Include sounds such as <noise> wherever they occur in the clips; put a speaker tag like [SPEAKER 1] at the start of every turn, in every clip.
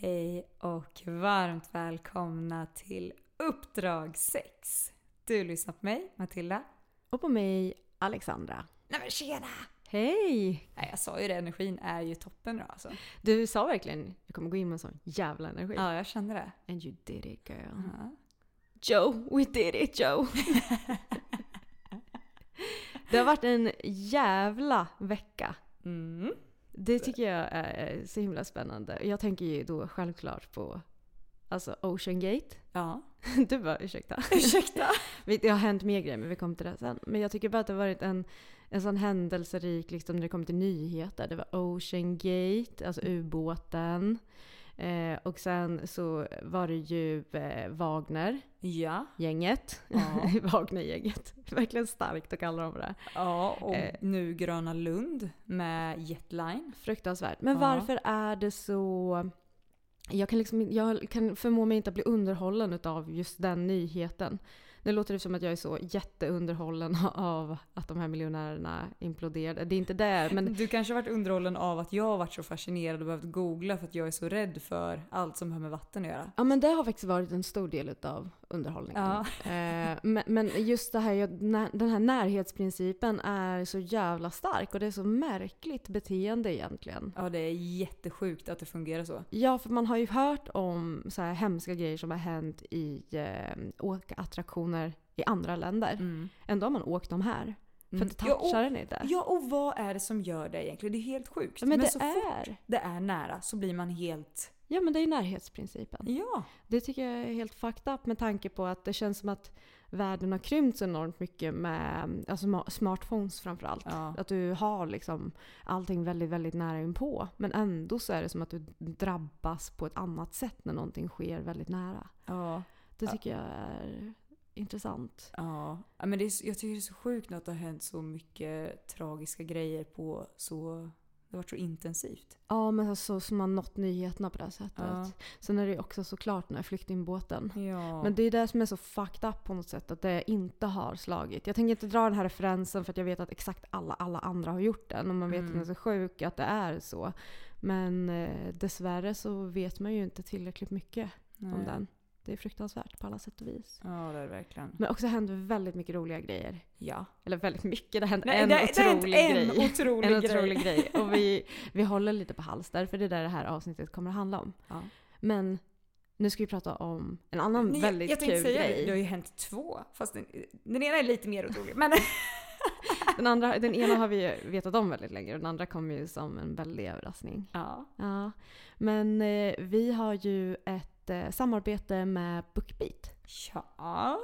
[SPEAKER 1] Hej och varmt välkomna till Uppdrag 6. Du lyssnar på mig, Matilda.
[SPEAKER 2] Och på mig, Alexandra.
[SPEAKER 1] Nej men tjena!
[SPEAKER 2] Hej!
[SPEAKER 1] Nej, jag sa ju det, energin är ju toppen nu alltså.
[SPEAKER 2] Du sa verkligen du kommer gå in med en sån jävla energi.
[SPEAKER 1] Ja, jag kände det.
[SPEAKER 2] And you did it girl.
[SPEAKER 1] Ja.
[SPEAKER 2] Joe, we did it Joe! <laughs> det har varit en jävla vecka.
[SPEAKER 1] Mm.
[SPEAKER 2] Det tycker jag är så himla spännande. Jag tänker ju då självklart på alltså Ocean Gate. <laughs>
[SPEAKER 1] Ja.
[SPEAKER 2] Du bara ursäkta.
[SPEAKER 1] Ursäkta? <laughs>
[SPEAKER 2] Det har hänt mer grejer men vi kommer till det sen. Men jag tycker bara att det har varit en, en sån händelserik liksom när det kommer till nyheter. Det var Ocean Gate, alltså ubåten. Eh, och sen så var det ju eh, Wagner.
[SPEAKER 1] Ja.
[SPEAKER 2] Gänget.
[SPEAKER 1] Ja. <laughs>
[SPEAKER 2] Wagner-gänget. <laughs> Verkligen starkt att kalla dem det.
[SPEAKER 1] Ja, och
[SPEAKER 2] Eh.
[SPEAKER 1] nu Gröna Lund med Jetline.
[SPEAKER 2] Fruktansvärt. Men
[SPEAKER 1] Ja.
[SPEAKER 2] varför är det så... Jag kan, liksom, jag kan förmå mig inte att bli underhållen av just den nyheten. Nu låter det som att jag är så jätteunderhållen <laughs> av att de här miljonärerna imploderade. Det är inte det, men
[SPEAKER 1] Du kanske har varit underhållen av att jag har varit så fascinerad och behövt googla för att jag är så rädd för allt som har med vatten att göra.
[SPEAKER 2] Ja men det har faktiskt varit en stor del av underhållningen.
[SPEAKER 1] Ja.
[SPEAKER 2] Eh, men, men just det här, den här närhetsprincipen är så jävla stark och det är så märkligt beteende egentligen.
[SPEAKER 1] Ja, det är jättesjukt att det fungerar så.
[SPEAKER 2] Ja, för man har ju hört om så här hemska grejer som har hänt i eh, åkattraktioner i andra länder.
[SPEAKER 1] Mm.
[SPEAKER 2] Ändå har man åkt dem här. För
[SPEAKER 1] Mm.
[SPEAKER 2] det
[SPEAKER 1] Ja, och-
[SPEAKER 2] touchar den inte.
[SPEAKER 1] Ja, och vad är det som gör det egentligen? Det är helt sjukt.
[SPEAKER 2] Ja, men det
[SPEAKER 1] så fort
[SPEAKER 2] är.
[SPEAKER 1] det är nära så blir man helt...
[SPEAKER 2] Ja, men det är närhetsprincipen.
[SPEAKER 1] Ja.
[SPEAKER 2] Det tycker jag är helt fucked up med tanke på att det känns som att världen har krympt så enormt mycket med alltså, ma- smartphones framförallt.
[SPEAKER 1] Ja.
[SPEAKER 2] Att du har liksom allting väldigt, väldigt nära inpå. Men ändå så är det som att du drabbas på ett annat sätt när någonting sker väldigt nära.
[SPEAKER 1] Ja.
[SPEAKER 2] Det tycker jag är intressant.
[SPEAKER 1] Ja. men det är, jag tycker det är så sjukt att det har hänt så mycket tragiska grejer på så... Det har varit så intensivt.
[SPEAKER 2] Ja, men alltså, som har nått nyheterna på det sättet.
[SPEAKER 1] Ja.
[SPEAKER 2] Sen är det ju också såklart den här flyktingbåten.
[SPEAKER 1] Ja.
[SPEAKER 2] Men det är det som är så fucked up på något sätt, att det inte har slagit. Jag tänker inte dra den här referensen för att jag vet att exakt alla, alla andra har gjort den och man vet
[SPEAKER 1] Mm.
[SPEAKER 2] att den är så sjuk att det är så. Men eh, dessvärre så vet man ju inte tillräckligt mycket om
[SPEAKER 1] Nej.
[SPEAKER 2] den. Det är fruktansvärt på alla sätt och vis.
[SPEAKER 1] Ja, det är det verkligen.
[SPEAKER 2] Men också händer väldigt mycket roliga grejer.
[SPEAKER 1] Ja.
[SPEAKER 2] Eller väldigt mycket, det hänt
[SPEAKER 1] Nej,
[SPEAKER 2] en
[SPEAKER 1] det- det har hänt
[SPEAKER 2] otrolig
[SPEAKER 1] en
[SPEAKER 2] grej.
[SPEAKER 1] otrolig <laughs>
[SPEAKER 2] en
[SPEAKER 1] grej.
[SPEAKER 2] otrolig grej. Och vi, vi håller lite på halster för det är det det här avsnittet kommer att handla om.
[SPEAKER 1] Ja.
[SPEAKER 2] Men nu ska vi prata om en annan
[SPEAKER 1] Nej,
[SPEAKER 2] väldigt
[SPEAKER 1] jag tänkte
[SPEAKER 2] kul
[SPEAKER 1] säga
[SPEAKER 2] grej.
[SPEAKER 1] det har ju hänt två. Fast den, den ena är lite mer otrolig. Men
[SPEAKER 2] Den, andra, den ena har vi ju vetat om väldigt länge och den andra kommer ju som en väldig överraskning.
[SPEAKER 1] ja.
[SPEAKER 2] Ja. Men eh, vi har ju ett eh, samarbete med Bookbeat.
[SPEAKER 1] Ja.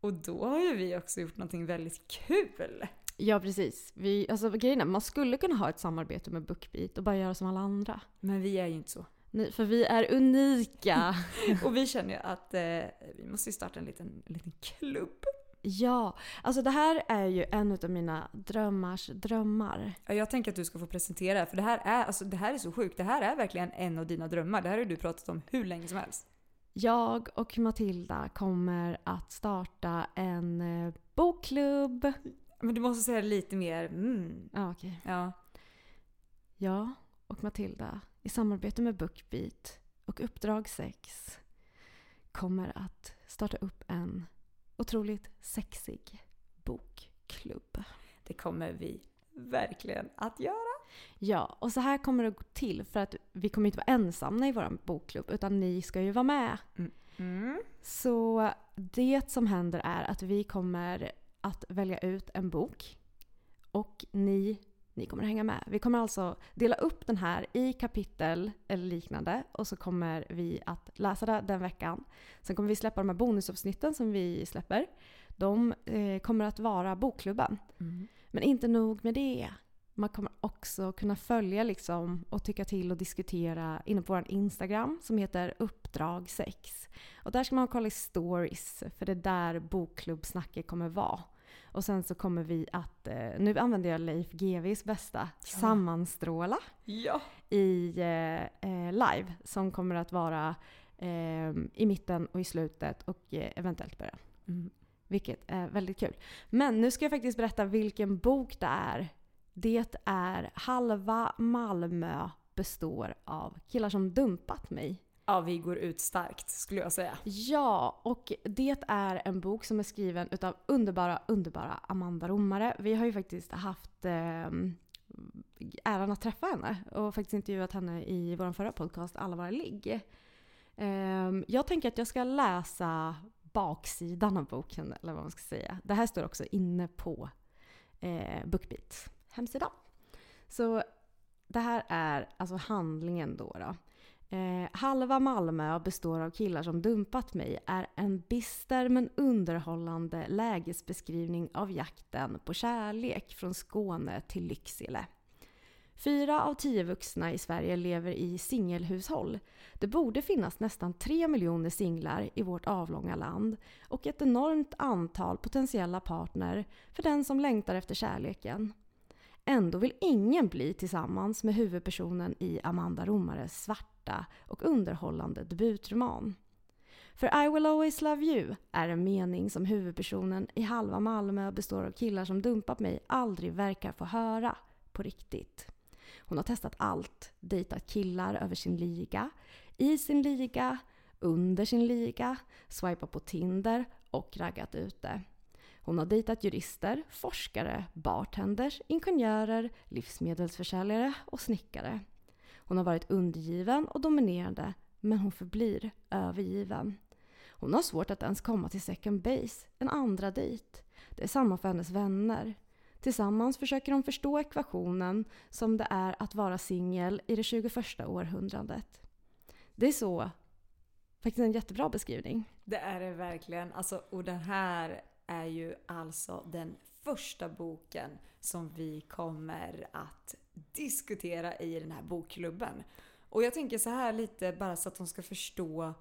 [SPEAKER 1] Och då har ju vi också gjort någonting väldigt kul.
[SPEAKER 2] Ja precis. Vi, alltså, grejen är, man skulle kunna ha ett samarbete med Bookbeat och bara göra som alla andra.
[SPEAKER 1] Men vi är ju inte så.
[SPEAKER 2] Nej, för vi är unika. <laughs>
[SPEAKER 1] Och vi känner ju att eh, vi måste starta en liten, en liten klubb.
[SPEAKER 2] Ja, alltså det här är ju en av mina drömmars drömmar.
[SPEAKER 1] Ja, Jag tänker att du ska få presentera för det här, är, alltså, det här är så sjukt. Det här är verkligen en av dina drömmar. Det här har du pratat om hur länge som helst.
[SPEAKER 2] Jag och Matilda kommer att starta en eh, bokklubb.
[SPEAKER 1] Men du måste säga lite mer mm.
[SPEAKER 2] Ja, okej.
[SPEAKER 1] Ja.
[SPEAKER 2] Jag och Matilda i samarbete med Bookbeat och Uppdrag 6 kommer att starta upp en otroligt sexig bokklubb.
[SPEAKER 1] Det kommer vi verkligen att göra.
[SPEAKER 2] Ja, och så här kommer det gå till för att vi kommer inte vara ensamma i vår bokklubb utan ni ska ju vara med.
[SPEAKER 1] Mm.
[SPEAKER 2] Så det som händer är att vi kommer att välja ut en bok och ni, ni kommer hänga med. Vi kommer alltså dela upp den här i kapitel eller liknande och så kommer vi att läsa det den veckan. Sen kommer vi släppa de här bonusavsnitten som vi släpper. De eh, kommer att vara bokklubben. Men inte nog med det. Man kommer också kunna följa liksom och tycka till och diskutera inne på vår Instagram som heter uppdrag 6. Och där ska man kolla i stories för det är där bokklubbsnacket kommer vara. Och sen så kommer vi att, eh, nu använder jag Leif GWs bästa, sammanstråla
[SPEAKER 1] Ja.
[SPEAKER 2] i eh, eh, live som kommer att vara eh, i mitten och i slutet och eh, eventuellt början.
[SPEAKER 1] Mm.
[SPEAKER 2] Vilket är väldigt kul. Men nu ska jag faktiskt berätta vilken bok det är. Det är Halva Malmö består av killar som dumpat mig.
[SPEAKER 1] Ja, vi går ut starkt skulle jag säga.
[SPEAKER 2] Ja, och det är en bok som är skriven utav underbara, underbara Amanda Romare. Vi har ju faktiskt haft eh, äran att träffa henne och faktiskt intervjuat henne i vår förra podcast Alla våra ligg. Eh, jag tänker att jag ska läsa baksidan av boken, eller vad man ska säga. Det här står också inne på eh, Bookbeats hemsida. Så det här är alltså handlingen då. då. Eh, halva Malmö består av killar som dumpat mig är en bister men underhållande lägesbeskrivning av jakten på kärlek från Skåne till Lycksele. Fyra av tio vuxna i Sverige lever i singelhushåll. Det borde finnas nästan tre miljoner singlar i vårt avlånga land och ett enormt antal potentiella partner för den som längtar efter kärleken. Ändå vill ingen bli tillsammans med huvudpersonen i Amanda Romares svarta och underhållande debutroman. För I will always love you är en mening som huvudpersonen i Halva Malmö består av killar som dumpat mig aldrig verkar få höra på riktigt. Hon har testat allt. Dejtat killar över sin liga, i sin liga, under sin liga, swipat på Tinder och raggat ute. Hon har dejtat jurister, forskare, bartenders, ingenjörer, livsmedelsförsäljare och snickare. Hon har varit undergiven och dominerande, men hon förblir övergiven. Hon har svårt att ens komma till second base, en andra dejt. Det är samma för hennes vänner. Tillsammans försöker de förstå ekvationen som det är att vara singel i det 21 århundradet. Det är så. Faktiskt en jättebra beskrivning.
[SPEAKER 1] Det är det verkligen. Alltså, och den här är ju alltså den första boken som vi kommer att diskutera i den här bokklubben. Och jag tänker så här lite bara så att de ska förstå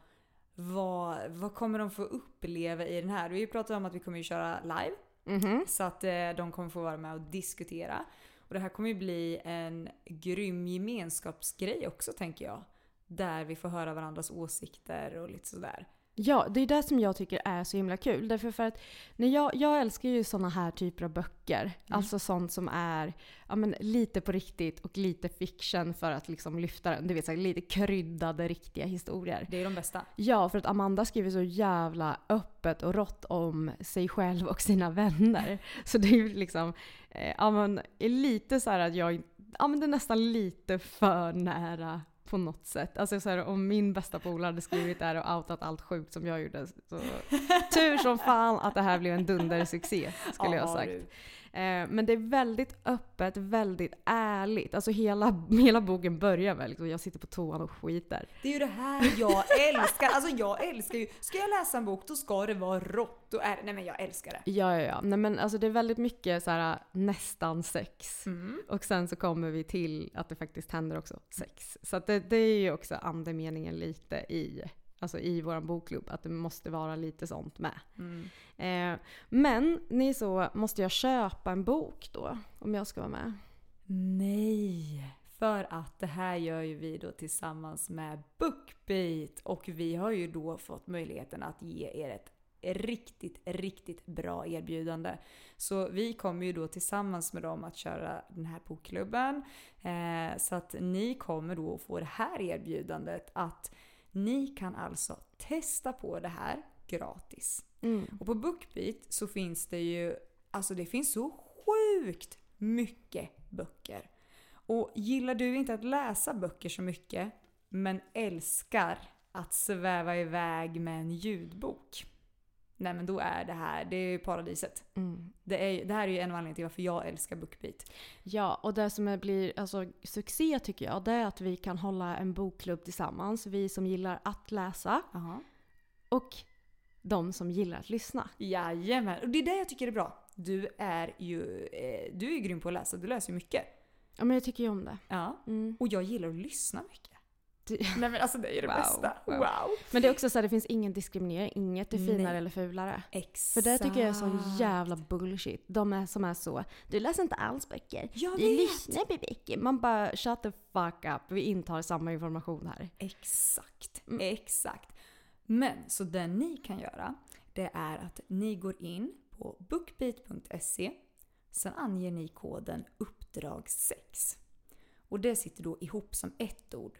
[SPEAKER 1] vad, vad kommer de få uppleva i den här? Vi pratat om att vi kommer ju köra live. Så att eh, de kommer få vara med och diskutera. Och det här kommer ju bli en grym gemenskapsgrej också tänker jag. Där vi får höra varandras åsikter och lite sådär.
[SPEAKER 2] Ja, det är det som jag tycker är så himla kul. Därför för att när jag, jag älskar ju såna här typer av böcker. Alltså sånt som är ja, men, lite på riktigt och lite fiction för att liksom lyfta den. Du vet, så här, lite kryddade riktiga historier.
[SPEAKER 1] Det är de bästa.
[SPEAKER 2] Ja, för att Amanda skriver så jävla öppet och rått om sig själv och sina vänner. <laughs> Så det är ju liksom, eh, ja men är lite så här att jag, ja men det är nästan lite för nära på något sätt. Alltså så här, om min bästa polare hade skrivit där och outat allt sjukt som jag gjorde. Så tur som fan att det här blev en dundersuccé skulle jag ha
[SPEAKER 1] Ja,
[SPEAKER 2] sagt.
[SPEAKER 1] du.
[SPEAKER 2] Eh, men det är väldigt öppet, väldigt ärligt. Alltså hela, <laughs> hela boken börjar väl liksom, jag sitter på toan och skiter.
[SPEAKER 1] Det är ju det här jag älskar. Alltså jag älskar ju, ska jag läsa en bok då ska det vara rått. Är, nej men jag älskar det.
[SPEAKER 2] Ja, ja, ja. Nej, men alltså det är väldigt mycket så här nästan sex. Och sen så kommer vi till att det faktiskt händer också sex. Så det, det är ju också andemeningen lite i alltså i vår bokklubb, att det måste vara lite sånt med.
[SPEAKER 1] Mm.
[SPEAKER 2] Eh, men ni så, måste jag köpa en bok då? Om jag ska vara med?
[SPEAKER 1] Nej! För att det här gör ju vi då tillsammans med Bookbeat och vi har ju då fått möjligheten att ge er ett riktigt, riktigt bra erbjudande. Så vi kommer ju då tillsammans med dem att köra den här bokklubben. Eh, så att ni kommer då få det här erbjudandet att ni kan alltså testa på det här gratis. Och på Bookbeat så finns det ju, alltså det finns så sjukt mycket böcker. Och gillar du inte att läsa böcker så mycket, men älskar att sväva iväg med en ljudbok. Nej men då är det här, det är ju paradiset. Det, är, det här är ju en av anledningarna till varför jag älskar Bookbeat.
[SPEAKER 2] Ja, och det som blir alltså, succé tycker jag, det är att vi kan hålla en bokklubb tillsammans. Vi som gillar att läsa
[SPEAKER 1] Aha.
[SPEAKER 2] och de som gillar att lyssna.
[SPEAKER 1] Jajamän, och det är det jag tycker är bra. Du är ju eh, du är grym på att läsa, du läser ju mycket.
[SPEAKER 2] Ja, men jag tycker ju om det.
[SPEAKER 1] Ja.
[SPEAKER 2] Mm.
[SPEAKER 1] Och jag gillar att lyssna mycket.
[SPEAKER 2] Du-
[SPEAKER 1] Nej men alltså det är ju det
[SPEAKER 2] Wow,
[SPEAKER 1] bästa.
[SPEAKER 2] wow.
[SPEAKER 1] Wow!
[SPEAKER 2] Men det är också så att det finns ingen diskriminering, inget är finare
[SPEAKER 1] Nej.
[SPEAKER 2] eller fulare.
[SPEAKER 1] Exakt.
[SPEAKER 2] För det tycker jag är sån jävla bullshit. De är som är så, du läser inte alls böcker.
[SPEAKER 1] Jag
[SPEAKER 2] du
[SPEAKER 1] vet.
[SPEAKER 2] lyssnar på böcker. Man bara shut the fuck up, vi intar samma information här.
[SPEAKER 1] Exakt, exakt. Men så det ni kan göra, det är att ni går in på bookbeat.se. Sen anger ni koden uppdrag 6. Och det sitter då ihop som ett ord.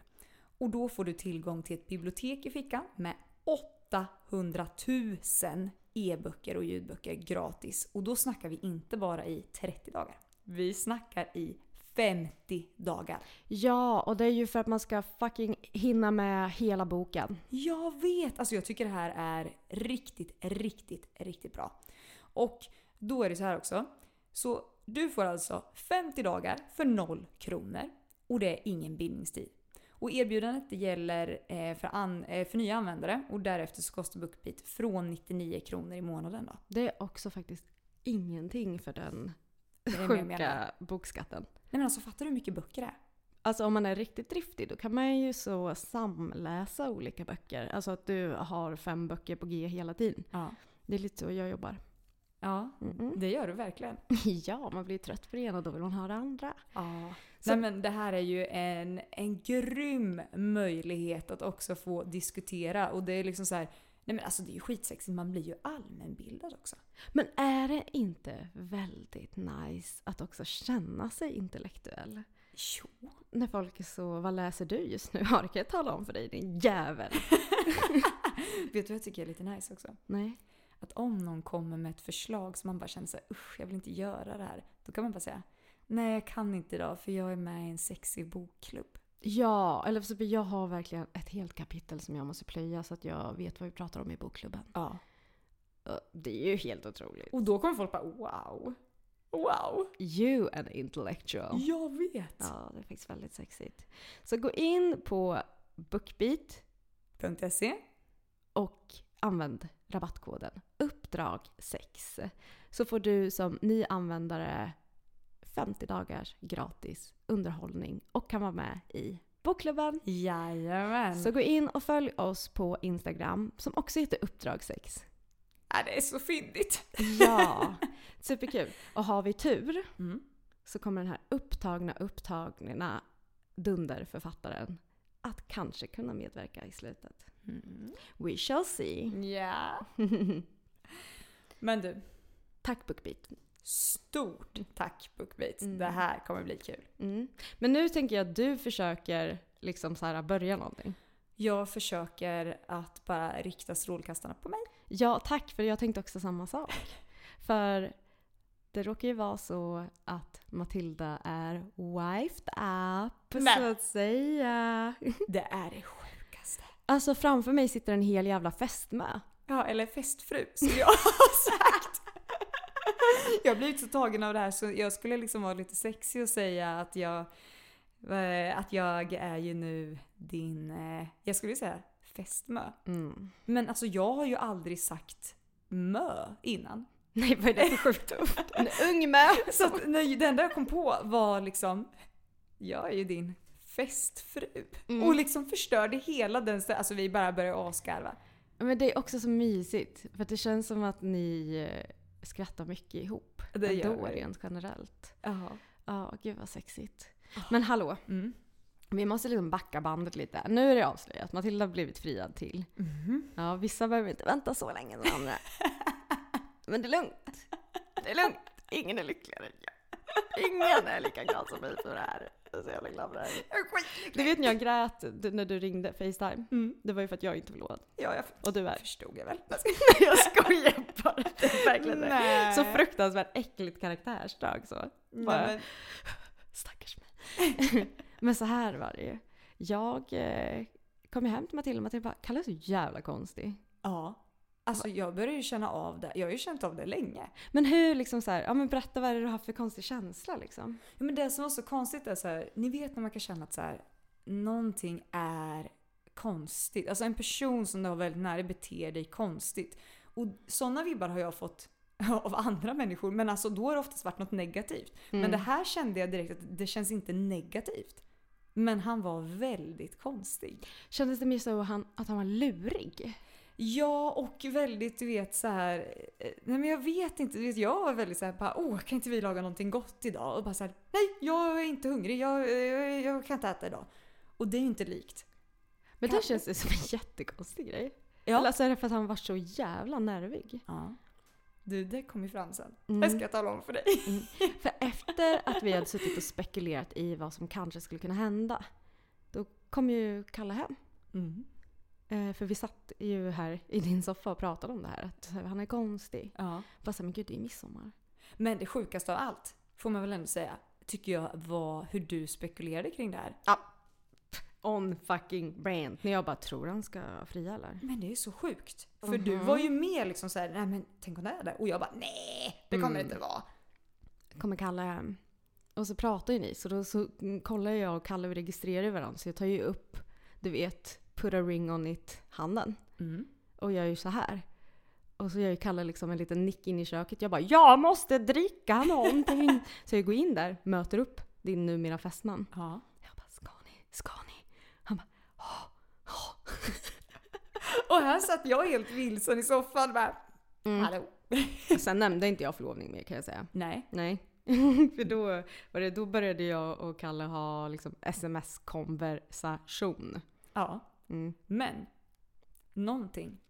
[SPEAKER 1] Och då får du tillgång till ett bibliotek i fickan med 800 000 e-böcker och ljudböcker gratis. Och då snackar vi inte bara i 30 dagar. Vi snackar i 50 dagar.
[SPEAKER 2] Ja, och det är ju för att man ska fucking hinna med hela boken.
[SPEAKER 1] Jag vet! Alltså jag tycker det här är riktigt, riktigt, riktigt bra. Och då är det så här också. Så du får alltså 50 dagar för 0 kronor. Och det är ingen bindningstid. Och erbjudandet det gäller eh, för, an, eh, för nya användare och därefter så kostar Bookbeat från 99 kronor i månaden. Då.
[SPEAKER 2] Det är också faktiskt ingenting för den sjuka bokskatten.
[SPEAKER 1] Nej men alltså fattar du hur mycket böcker det är?
[SPEAKER 2] Alltså om man är riktigt driftig då kan man ju så samläsa olika böcker. Alltså att du har fem böcker på G hela tiden.
[SPEAKER 1] Ja.
[SPEAKER 2] Det är lite så jag jobbar.
[SPEAKER 1] Ja,
[SPEAKER 2] Mm-mm.
[SPEAKER 1] det gör du verkligen. <laughs>
[SPEAKER 2] Ja, man blir trött på det ena och då vill man ha det andra.
[SPEAKER 1] Ja.
[SPEAKER 2] Så-
[SPEAKER 1] Nej men det här är ju en, en grym möjlighet att också få diskutera och det är liksom så här. Nej men alltså det är ju skitsexigt, man blir ju allmänbildad också.
[SPEAKER 2] Men är det inte väldigt nice att också känna sig intellektuell?
[SPEAKER 1] Jo.
[SPEAKER 2] När folk är så, vad läser du just nu? <laughs> Har jag tala om för dig din jävel? <laughs>
[SPEAKER 1] Vet du vad jag tycker är lite nice också?
[SPEAKER 2] Nej.
[SPEAKER 1] Att om någon kommer med ett förslag som man bara känner sig usch jag vill inte göra det här. Då kan man bara säga nej jag kan inte idag för jag är med i en sexig bokklubb.
[SPEAKER 2] Ja, eller så jag har verkligen ett helt kapitel som jag måste plöja så att jag vet vad vi pratar om i bokklubben.
[SPEAKER 1] Ja.
[SPEAKER 2] Det är ju helt otroligt.
[SPEAKER 1] Och då kommer folk bara wow. Wow.
[SPEAKER 2] You an intellectual.
[SPEAKER 1] Jag vet.
[SPEAKER 2] Ja, det är faktiskt väldigt sexigt. Så gå in på Bookbeat
[SPEAKER 1] .se.
[SPEAKER 2] och använd rabattkoden uppdrag 6 så får du som ny användare 50 dagars gratis underhållning och kan vara med i bokklubben.
[SPEAKER 1] Jajamän.
[SPEAKER 2] Så gå in och följ oss på Instagram som också heter uppdrag 6.
[SPEAKER 1] Ja, det är så fyndigt.
[SPEAKER 2] Ja, <laughs> superkul. Och har vi tur
[SPEAKER 1] Mm.
[SPEAKER 2] så kommer den här upptagna, upptagna dunderförfattaren att kanske kunna medverka i slutet.
[SPEAKER 1] Mm.
[SPEAKER 2] We shall see.
[SPEAKER 1] Ja. <laughs> Men du,
[SPEAKER 2] Tack Bookbeat.
[SPEAKER 1] stort tack Bookbeat.
[SPEAKER 2] Mm.
[SPEAKER 1] Det här kommer bli kul.
[SPEAKER 2] Mm. Men nu tänker jag att du försöker liksom så här börja någonting.
[SPEAKER 1] Jag försöker att bara rikta strålkastarna på mig.
[SPEAKER 2] Ja, tack för jag tänkte också samma sak. <laughs> För det råkar ju vara så att Matilda är wifed up,
[SPEAKER 1] Men-
[SPEAKER 2] så att säga. <laughs>
[SPEAKER 1] Det är det sjukaste.
[SPEAKER 2] Alltså framför mig sitter en hel jävla fästmö.
[SPEAKER 1] Ja, eller festfru som jag <laughs> har sagt. <laughs> Jag har blivit så tagen av det här så jag skulle liksom vara lite sexig och säga att jag, eh, att jag är ju nu din, eh, jag skulle säga fästmö.
[SPEAKER 2] Mm.
[SPEAKER 1] Men alltså jag har ju aldrig sagt mö innan.
[SPEAKER 2] Nej, vad är det för sjukt ord? En ung mö!
[SPEAKER 1] Så att, nej, det enda jag kom på var liksom, jag är ju din festfru.
[SPEAKER 2] Mm.
[SPEAKER 1] Och liksom förstörde hela den Alltså vi bara började asgarva.
[SPEAKER 2] Men det är också så mysigt. För det känns som att ni eh, skrattar mycket ihop.
[SPEAKER 1] Det gör vi.
[SPEAKER 2] rent generellt. Ja, gud vad sexigt. Men hallå,
[SPEAKER 1] Mm.
[SPEAKER 2] vi måste liksom backa bandet lite. Nu är det avslöjat. Matilda har blivit friad till.
[SPEAKER 1] Mhm.
[SPEAKER 2] Ja, vissa behöver inte vänta så länge som andra. <laughs> Men det är lugnt. Det är lugnt. Ingen är lyckligare än jag. Ingen är lika glad som mig för det här. Jag är så jävla glad för det här.
[SPEAKER 1] Jag är skitlycklig.
[SPEAKER 2] Du vet när jag grät du- när du ringde Facetime?
[SPEAKER 1] Mm.
[SPEAKER 2] Det var ju för att jag inte var förlovad.
[SPEAKER 1] Ja, jag
[SPEAKER 2] Och du är.
[SPEAKER 1] förstod jag väl. <laughs>
[SPEAKER 2] jag skojar bara. Det är verkligen.
[SPEAKER 1] Nej.
[SPEAKER 2] Så fruktansvärt äckligt karaktärsdrag så. Bara,
[SPEAKER 1] Nej, men,
[SPEAKER 2] Stackars mig. <laughs> Men så här var det ju. Jag eh, kom ju hem till Matilda och Matilda bara “Kalle är så jävla konstig”.
[SPEAKER 1] ja. Alltså jag börjar ju känna av det. Jag har ju känt av det länge.
[SPEAKER 2] Men hur liksom så här, ja men berätta vad är det du har för konstig känsla liksom?
[SPEAKER 1] Ja, men det som var så konstigt är så här, ni vet när man kan känna att så här, någonting är konstigt. Alltså en person som du har väldigt nära beter dig konstigt. Och sådana vibbar har jag fått <laughs> av andra människor, men alltså då har det oftast varit något negativt. Men det här kände jag direkt att det känns inte negativt. Men han var väldigt konstig.
[SPEAKER 2] Kändes det mer så att han, att han var lurig?
[SPEAKER 1] Ja, och väldigt du vet så här. eh, Nej men jag vet inte, du vet jag var väldigt så här bara åh kan inte vi laga någonting gott idag? Och bara så här, nej jag är inte hungrig, jag, jag, jag kan inte äta idag. Och det är ju inte likt.
[SPEAKER 2] Men det känns det som en jättekonstig grej.
[SPEAKER 1] Ja.
[SPEAKER 2] Eller så är det för att han var så jävla nervig.
[SPEAKER 1] ja. Du, det kommer ju fram sen.
[SPEAKER 2] Mm.
[SPEAKER 1] Det ska jag tala om för dig.
[SPEAKER 2] För efter att vi hade suttit och spekulerat i vad som kanske skulle kunna hända, då kom ju Kalle hem.
[SPEAKER 1] Mm.
[SPEAKER 2] Eh, för vi satt ju här i din soffa och pratade om det här, att han är konstig.
[SPEAKER 1] Ja.
[SPEAKER 2] Bara så här, men gud det är midsommar.
[SPEAKER 1] Men det sjukaste av allt, får man väl ändå säga, tycker jag var hur du spekulerade kring det här.
[SPEAKER 2] On fucking brand. När jag bara tror han ska fria eller?
[SPEAKER 1] Men det är så sjukt. För du var ju mer liksom såhär, nej men tänk om det är det? Och jag bara, nej det kommer det inte vara.
[SPEAKER 2] Kommer Kalle hem. Och så pratar ju ni, så då så mm, kollar jag och Kalle och registrerar varandra. Så jag tar ju upp, du vet, put a ring on it handen.
[SPEAKER 1] Mm.
[SPEAKER 2] Och gör ju så här. Och så gör ju Kalle liksom en liten nick in i köket. Jag bara “Jag måste dricka någonting!” <laughs> Så jag går in där, möter upp din numera fästman.
[SPEAKER 1] Ja.
[SPEAKER 2] Jag bara “Ska ni? Ska ni?” Han bara “Åh, <laughs> åh."
[SPEAKER 1] Och här satt jag helt vilsen i soffan bara, hallå?
[SPEAKER 2] Och Sen nämnde inte jag förlovning mer kan jag säga.
[SPEAKER 1] Nej.
[SPEAKER 2] Nej. <laughs> För då, var det, då började jag och Kalle ha liksom sms-konversation.
[SPEAKER 1] Ja.
[SPEAKER 2] Mm.
[SPEAKER 1] Men, någonting.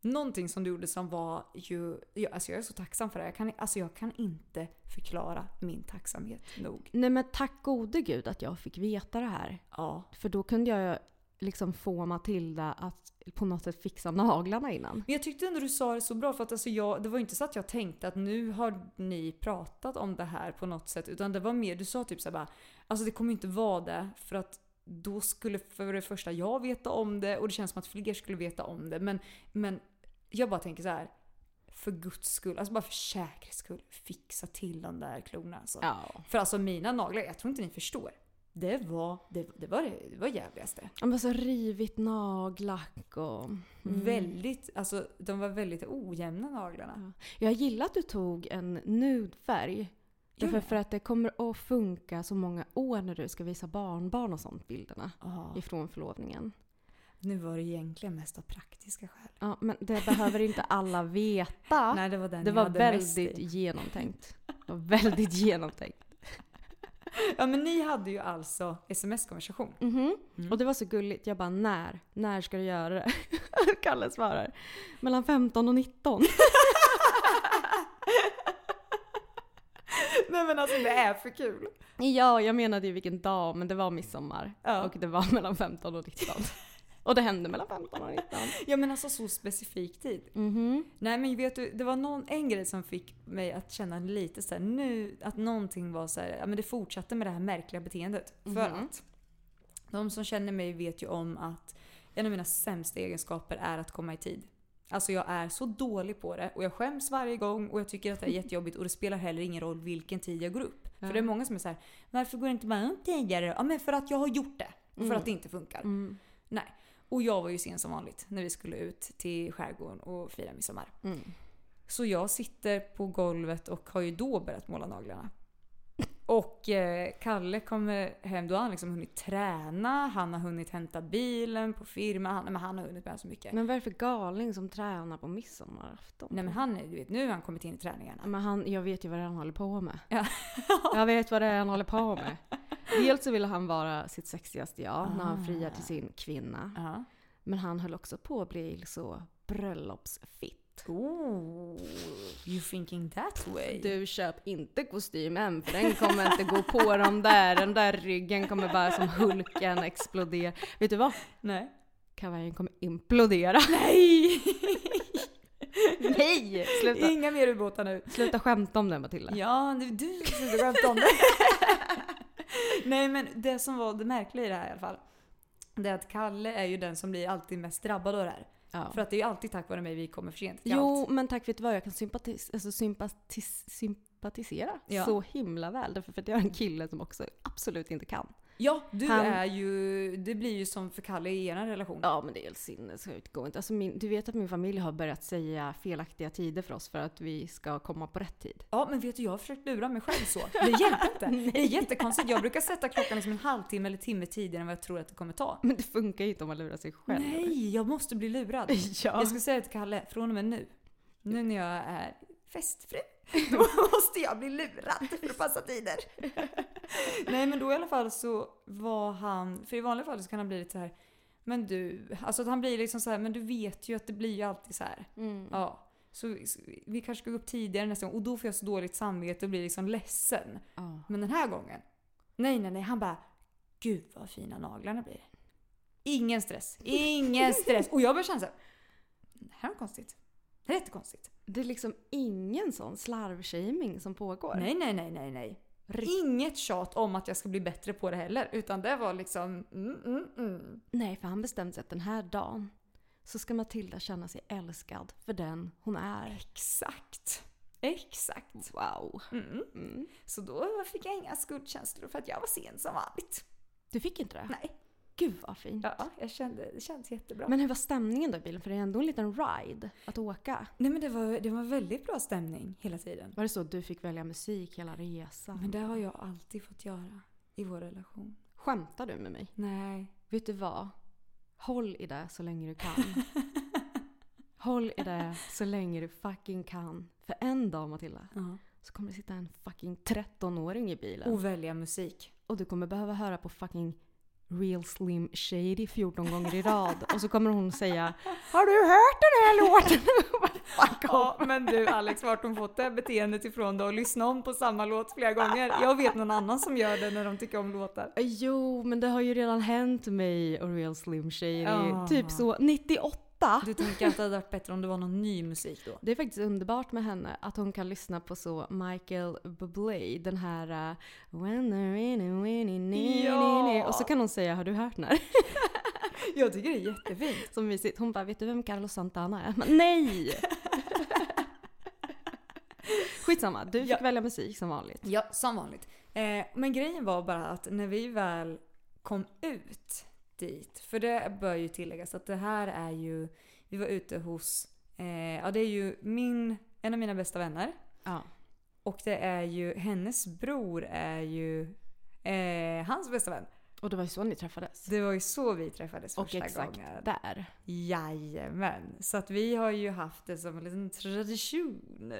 [SPEAKER 1] Någonting som du gjorde som var ju, jag, alltså jag är så tacksam för det. Jag kan, alltså jag kan inte förklara min tacksamhet nog.
[SPEAKER 2] Nej men tack gode gud att jag fick veta det här.
[SPEAKER 1] Ja.
[SPEAKER 2] För då kunde jag liksom få Matilda att på något sätt fixa naglarna innan.
[SPEAKER 1] Men jag tyckte ändå du sa det så bra för att alltså jag, det var inte så att jag tänkte att nu har ni pratat om det här på något sätt. Utan det var mer, du sa typ såhär bara, alltså det kommer inte vara det för att då skulle för det första jag veta om det och det känns som att fler skulle veta om det. Men, men jag bara tänker så här. För guds skull, alltså bara för säkerhets skull, fixa till de där klorna alltså.
[SPEAKER 2] Ja.
[SPEAKER 1] För alltså mina naglar, jag tror inte ni förstår. Det var det, det, var det, det var jävligaste.
[SPEAKER 2] Men så rivigt nagellack och... Mm.
[SPEAKER 1] Väldigt, alltså de var väldigt ojämna naglarna.
[SPEAKER 2] Jag gillar att du tog en nudfärg. Därför
[SPEAKER 1] Gjorde
[SPEAKER 2] för att det kommer att funka så många år när du ska visa barnbarn och sånt bilderna.
[SPEAKER 1] Ja.
[SPEAKER 2] Ifrån förlovningen.
[SPEAKER 1] Nu var det egentligen mest av praktiska skäl.
[SPEAKER 2] Ja, men det behöver inte alla veta. <laughs>
[SPEAKER 1] Nej, det var den
[SPEAKER 2] det
[SPEAKER 1] jag
[SPEAKER 2] var
[SPEAKER 1] hade
[SPEAKER 2] väldigt <laughs> genomtänkt. Det var väldigt genomtänkt. <laughs>
[SPEAKER 1] Ja men ni hade ju alltså sms-konversation.
[SPEAKER 2] Mhm. Och det var så gulligt. Jag bara när? När ska du göra det? Kalle svarar. Mellan 15 och 19.
[SPEAKER 1] Nej men alltså det är för kul.
[SPEAKER 2] ja, jag menade ju vilken dag, men det var midsommar.
[SPEAKER 1] Ja.
[SPEAKER 2] Och det var mellan 15 och 19. <laughs> och det hände mellan 15 och 19.
[SPEAKER 1] Ja men alltså så specifik tid.
[SPEAKER 2] Mhm.
[SPEAKER 1] Nej men vet du, det var någon, en grej som fick mig att känna lite så här, nu, att någonting var så här, ja men det fortsatte med det här märkliga beteendet. För
[SPEAKER 2] Mhm.
[SPEAKER 1] att de som känner mig vet ju om att en av mina sämsta egenskaper är att komma i tid. Alltså jag är så dålig på det och jag skäms varje gång och jag tycker att det är jättejobbigt och det spelar heller ingen roll vilken tid jag går upp. För det är många som är så här, varför går inte bara upp tidigare? Ja men för att jag har gjort det. För att det inte funkar.
[SPEAKER 2] Mm.
[SPEAKER 1] Nej. Och jag var ju sen som vanligt när vi skulle ut till skärgården och fira midsommar.
[SPEAKER 2] Mm.
[SPEAKER 1] Så jag sitter på golvet och har ju då börjat måla naglarna. Och eh, Kalle kommer hem, då har han liksom hunnit träna, han har hunnit hämta bilen på firman, han, men han har hunnit med så mycket.
[SPEAKER 2] Men vad är det för galning som tränar på midsommarafton?
[SPEAKER 1] Nej men han, är- du vet, nu har han kommit in i träningarna.
[SPEAKER 2] Men han, jag vet ju vad det är han håller på med.
[SPEAKER 1] Ja. <laughs>
[SPEAKER 2] Jag vet vad det är han håller på med. <laughs> Dels så ville han vara sitt sexigaste jag när han friar till sin kvinna.
[SPEAKER 1] Ja.
[SPEAKER 2] Men han höll också på att bli så bröllopsfitt.
[SPEAKER 1] Oh, you thinking that way?
[SPEAKER 2] Du köp inte kostymen för den kommer inte gå på de där. Den där ryggen kommer bara som Hulken explodera. Vet du vad?
[SPEAKER 1] Nej.
[SPEAKER 2] Kavajen kommer implodera.
[SPEAKER 1] Nej! <laughs>
[SPEAKER 2] Nej! Sluta,
[SPEAKER 1] Inga mer ubåtar nu.
[SPEAKER 2] sluta skämta om det Matilda.
[SPEAKER 1] Ja, det är du som skulle skämta om det. <laughs> Nej men det som var det märkliga i det här i alla fall. Det är att Kalle är ju den som blir alltid mest drabbad av det här.
[SPEAKER 2] Ja.
[SPEAKER 1] För att det är ju alltid tack vare mig vi kommer för sent till
[SPEAKER 2] Jo,
[SPEAKER 1] allt.
[SPEAKER 2] men tack vet du vad? Jag kan sympatis alltså, sympatis sympatisera
[SPEAKER 1] Ja.
[SPEAKER 2] så himla väl. Därför att jag är en kille som också absolut inte kan.
[SPEAKER 1] Ja, du
[SPEAKER 2] Han-
[SPEAKER 1] är ju... Det blir ju som för Kalle i er relation.
[SPEAKER 2] Ja, men det är helt sinnessjukt. Inte. Alltså min, du vet att min familj har börjat säga felaktiga tider för oss för att vi ska komma på rätt tid.
[SPEAKER 1] Ja, men vet du, jag har försökt lura mig själv så. Det hjälper inte. <laughs> Det är jättekonstigt. Jag brukar sätta klockan liksom en halvtimme eller timme tidigare än vad jag tror att det kommer ta.
[SPEAKER 2] Men det funkar ju inte om man lurar sig själv.
[SPEAKER 1] Nej, jag måste bli lurad. <laughs>
[SPEAKER 2] Ja.
[SPEAKER 1] Jag ska säga till Kalle, från och med nu, nu när jag är festfru, <laughs> då måste jag bli lurad för att passa tider. <laughs> Nej men då i alla fall så var han, för i vanliga fall så kan han bli lite så här. men du, alltså att han blir liksom så här, men du vet ju att det blir ju alltid så här.
[SPEAKER 2] Mm.
[SPEAKER 1] Ja. Så vi- kanske ska gå upp tidigare nästa gång och då får jag så dåligt samvete och blir liksom ledsen.
[SPEAKER 2] Ja.
[SPEAKER 1] Men den här gången, nej nej nej, han bara Gud vad fina naglarna blir. Ingen stress, ingen stress. Och jag börjar känna så här, det här är konstigt. Det är jättekonstigt.
[SPEAKER 2] Det är liksom ingen sån slarvshaming som pågår.
[SPEAKER 1] Nej nej nej nej nej. Inget tjat om att jag ska bli bättre på det heller. Utan det var liksom mm, mm, mm.
[SPEAKER 2] Nej, för han bestämde sig att den här dagen så ska Matilda känna sig älskad för den hon är.
[SPEAKER 1] Exakt. Exakt.
[SPEAKER 2] Wow.
[SPEAKER 1] Mm.
[SPEAKER 2] Mm.
[SPEAKER 1] Så då fick jag inga skuldkänslor för att jag var sen som vanligt.
[SPEAKER 2] Du fick inte det?
[SPEAKER 1] Nej.
[SPEAKER 2] Gud vad fint.
[SPEAKER 1] Ja, jag kände, det kändes jättebra.
[SPEAKER 2] Men hur var stämningen då i bilen? För det är ändå en liten ride att åka.
[SPEAKER 1] Nej men det var, det var väldigt bra stämning hela tiden.
[SPEAKER 2] Var det så att du fick välja musik hela resan?
[SPEAKER 1] Men det har jag alltid fått göra i vår relation.
[SPEAKER 2] Skämtar du med mig?
[SPEAKER 1] Nej.
[SPEAKER 2] Vet du vad? Håll i det så länge du kan. <laughs> Håll i det så länge du fucking kan. För en dag Matilda,
[SPEAKER 1] Ja.
[SPEAKER 2] så kommer det sitta en fucking 13-åring i bilen.
[SPEAKER 1] Och välja musik.
[SPEAKER 2] Och du kommer behöva höra på fucking Real Slim Shady 14 gånger i rad. Och så kommer hon säga Har du hört den här låten? <laughs>
[SPEAKER 1] Ja, men du Alex, vart hon fått det beteendet ifrån då? Och lyssna om på samma låt flera gånger. Jag vet någon annan som gör det när de tycker om låtar.
[SPEAKER 2] Jo, men det har ju redan hänt mig och Real Slim Shady.
[SPEAKER 1] Ja.
[SPEAKER 2] Typ så 98.
[SPEAKER 1] Du tänker att det hade varit bättre om det var någon ny musik då?
[SPEAKER 2] Det är faktiskt underbart med henne att hon kan lyssna på så Michael Bublé, den här uh, When and winning, ni-
[SPEAKER 1] Ja.
[SPEAKER 2] ni- ni. Och så kan hon säga Har du hört den här? <laughs>
[SPEAKER 1] Jag tycker det är jättefint.
[SPEAKER 2] Så mysigt. Hon bara Vet du vem Carlos Santana är? Men, nej! <laughs> Skitsamma, du fick
[SPEAKER 1] Ja.
[SPEAKER 2] välja musik som vanligt.
[SPEAKER 1] Ja, som vanligt. Eh, men grejen var bara att när vi väl kom ut dit, för det bör ju tilläggas att det här är ju, vi var ute hos, eh, ja det är ju min, en av mina bästa vänner.
[SPEAKER 2] Ja.
[SPEAKER 1] Och det är ju, hennes bror är ju eh, hans bästa vän.
[SPEAKER 2] Och det var ju så ni träffades.
[SPEAKER 1] Det var ju så vi träffades
[SPEAKER 2] Och
[SPEAKER 1] första
[SPEAKER 2] exakt
[SPEAKER 1] gången.
[SPEAKER 2] där.
[SPEAKER 1] Jajamän. Så att vi har ju haft det som en liten tradition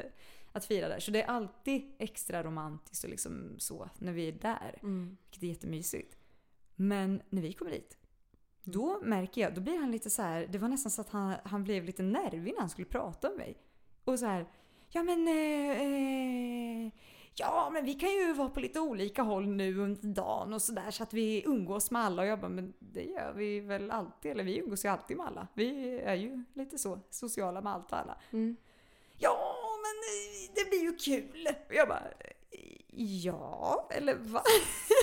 [SPEAKER 1] att fira där. Så det är alltid extra romantiskt och liksom så när vi är där.
[SPEAKER 2] Mm.
[SPEAKER 1] Vilket är jättemysigt. Men när vi kommer dit, då märker jag, då blir han lite så här. det var nästan så att han, han blev lite nervig när han skulle prata med mig. Och så här, ja men, eh, eh, ja men vi kan ju vara på lite olika håll nu under dagen och sådär så att vi umgås med alla. Och jag bara, men det gör vi väl alltid, eller vi umgås ju alltid med alla. Vi är ju lite så sociala med allt och alla.
[SPEAKER 2] Mm.
[SPEAKER 1] Ja, men eh, det blir ju kul. Och jag bara, ja, eller vad? <laughs>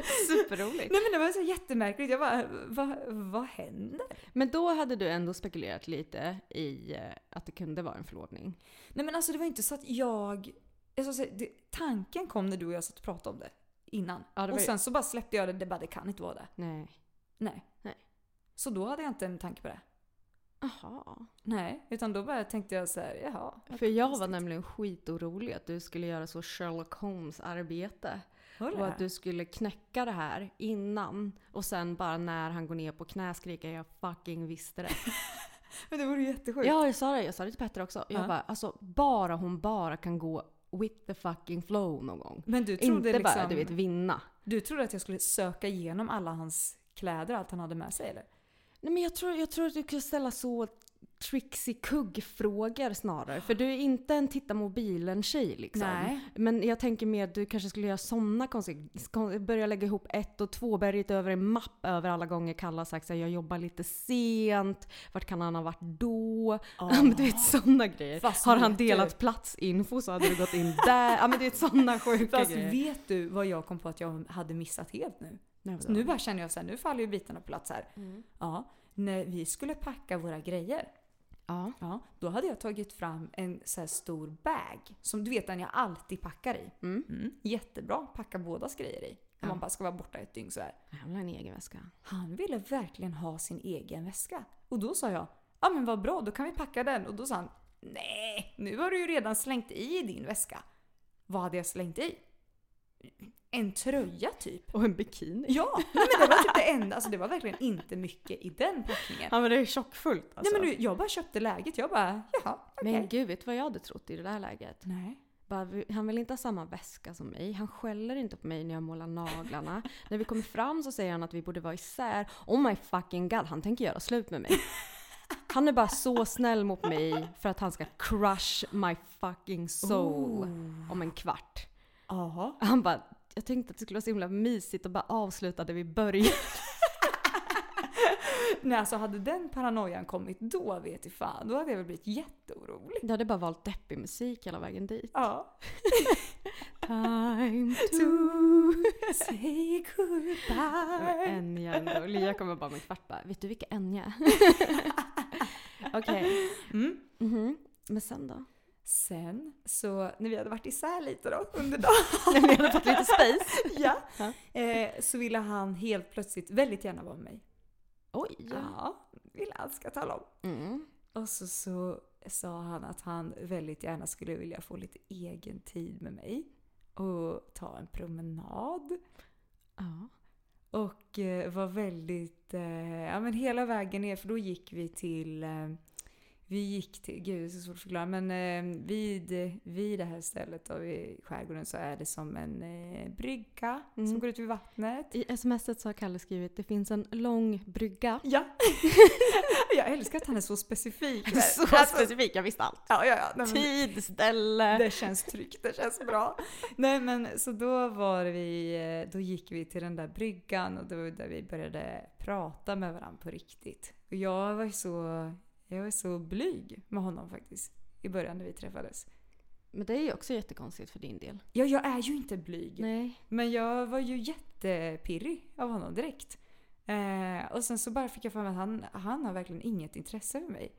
[SPEAKER 1] <laughs>
[SPEAKER 2] Superroligt.
[SPEAKER 1] Nej men det var så jättemärkligt. Jag bara, vad, vad händer?
[SPEAKER 2] Men då hade du ändå spekulerat lite i eh, att det kunde vara en förlovning.
[SPEAKER 1] Nej men alltså det var inte så att jag... jag säga, det, tanken kom när du och jag satt och pratade om det innan.
[SPEAKER 2] Ja, det
[SPEAKER 1] och
[SPEAKER 2] ju-
[SPEAKER 1] sen så bara släppte jag det, det bara, det kan inte vara det.
[SPEAKER 2] Nej.
[SPEAKER 1] Nej.
[SPEAKER 2] Nej.
[SPEAKER 1] Så då hade jag inte en tanke på det.
[SPEAKER 2] Aha.
[SPEAKER 1] Nej, utan då bara tänkte jag så här, jaha.
[SPEAKER 2] För jag var nämligen skitorolig att du skulle göra så Sherlock Holmes-arbete.
[SPEAKER 1] Var
[SPEAKER 2] Och att du skulle knäcka det här innan. Och sen bara när han går ner på knä skrika jag fucking visste det. <laughs>
[SPEAKER 1] Men det vore ju jättesjukt.
[SPEAKER 2] ja, jag sa det. Jag sa det till Petter också. Jag
[SPEAKER 1] Ja.
[SPEAKER 2] bara, alltså bara hon bara kan gå with the fucking flow någon gång.
[SPEAKER 1] Men du trodde
[SPEAKER 2] Inte
[SPEAKER 1] liksom...
[SPEAKER 2] bara du vet vinna.
[SPEAKER 1] Du trodde att jag skulle söka igenom alla hans kläder, allt han hade med sig eller?
[SPEAKER 2] Nej men jag tror, jag tror att du kan ställa så Trixie Kugg-frågor snarare. För du är inte en titta mobilen-tjej liksom.
[SPEAKER 1] Nej.
[SPEAKER 2] Men jag tänker mer att du kanske skulle göra sådana konstiga... Börja lägga ihop ett och två, börja rita över en mapp över alla gånger Kalle sagt att jag jobbar lite sent. Vart kan han ha varit då? Ja, men du vet sådana grejer.
[SPEAKER 1] Fast
[SPEAKER 2] har han
[SPEAKER 1] du-
[SPEAKER 2] delat platsinfo så hade du gått in där. Ja men du vet sådana sjuka
[SPEAKER 1] Fast
[SPEAKER 2] grejer.
[SPEAKER 1] vet du vad jag kom på att jag hade missat helt nu?
[SPEAKER 2] Nej,
[SPEAKER 1] nu bara känner jag så här, nu faller ju bitarna på plats här. Ja, när vi skulle packa våra grejer.
[SPEAKER 2] Ja.
[SPEAKER 1] Ja, då hade jag tagit fram en så här stor bag. Som du vet den jag alltid packar i. Mm. Jättebra, packa bådas grejer i. Om
[SPEAKER 2] Ja.
[SPEAKER 1] man bara ska vara borta ett dygn så här.
[SPEAKER 2] Jag vill ha en egen väska.
[SPEAKER 1] Han ville verkligen ha sin egen väska. Och då sa jag, ja men vad bra, då kan vi packa den. Och då sa han, nej, nu har du ju redan slängt i din väska. Vad hade jag slängt i? En tröja typ.
[SPEAKER 2] Och en bikini.
[SPEAKER 1] Ja, nej, men det var typ det enda. Alltså det var verkligen inte mycket i den packningen.
[SPEAKER 2] Ja men det är tjockfullt alltså.
[SPEAKER 1] Nej men nu, jag bara köpte läget. Jag bara, jaha, okej.
[SPEAKER 2] Men gud, vet du vad jag hade trott i det där läget?
[SPEAKER 1] Nej.
[SPEAKER 2] Bara, han vill inte ha samma väska som mig. Han skäller inte på mig när jag målar naglarna. när vi kommer fram så säger han att vi borde vara isär. Oh my fucking god, han tänker göra slut med mig. Han är bara så snäll mot mig för att han ska crush my fucking soul om en kvart.
[SPEAKER 1] Jaha.
[SPEAKER 2] Han bara, jag tänkte att det skulle vara så himla mysigt att bara avsluta där vi började. <laughs>
[SPEAKER 1] Nej alltså hade den paranoian kommit då vet jag fan, då hade jag väl blivit jätteorolig.
[SPEAKER 2] Jag hade bara valt deppig musik hela vägen dit.
[SPEAKER 1] Ja. <laughs>
[SPEAKER 2] Time
[SPEAKER 1] To say goodbye.
[SPEAKER 2] Enya ändå. Lia kommer bara med en kvart bara, vet du vilka Enya? <laughs> Okej.
[SPEAKER 1] Mm.
[SPEAKER 2] Mhm. Men sen då?
[SPEAKER 1] Sen så när vi hade varit isär lite då under dagen. <laughs>
[SPEAKER 2] När vi hade fått lite space. <laughs>
[SPEAKER 1] ja.
[SPEAKER 2] Ja.
[SPEAKER 1] Eh, så ville han helt plötsligt väldigt gärna vara med mig.
[SPEAKER 2] Oj.
[SPEAKER 1] Ja, ville han ska tala om.
[SPEAKER 2] Mm.
[SPEAKER 1] Och så, så sa han att han väldigt gärna skulle vilja få lite egen tid med mig. Och ta en promenad.
[SPEAKER 2] Ja.
[SPEAKER 1] Och eh, var väldigt, eh, ja men hela vägen ner, för då gick vi till, eh, vi gick till, gud det är så svårt att förklara, men eh, vid, vid det här stället då i skärgården så är det som en eh, brygga som
[SPEAKER 2] Mm.
[SPEAKER 1] går ut vid vattnet.
[SPEAKER 2] I smset så har Kalle skrivit det finns en lång brygga.
[SPEAKER 1] Ja! <laughs> jag älskar att han är så specifik. där.
[SPEAKER 2] Så
[SPEAKER 1] Alltså,
[SPEAKER 2] specifik, jag visste allt.
[SPEAKER 1] Ja, ja, ja. Nej, men-
[SPEAKER 2] Tid, ställe.
[SPEAKER 1] Det känns tryggt, det känns bra. Nej men så då var vi, eh, då gick vi till den där bryggan och det var där vi började prata med varandra på riktigt. Och jag var ju så, jag var så blyg med honom faktiskt. I början när vi träffades.
[SPEAKER 2] Men det är ju också jättekonstigt för din del.
[SPEAKER 1] Ja, jag är ju inte blyg.
[SPEAKER 2] Nej.
[SPEAKER 1] Men jag var ju jättepirrig av honom direkt. Eh, och sen så bara fick jag för mig att han, han har verkligen inget intresse för mig.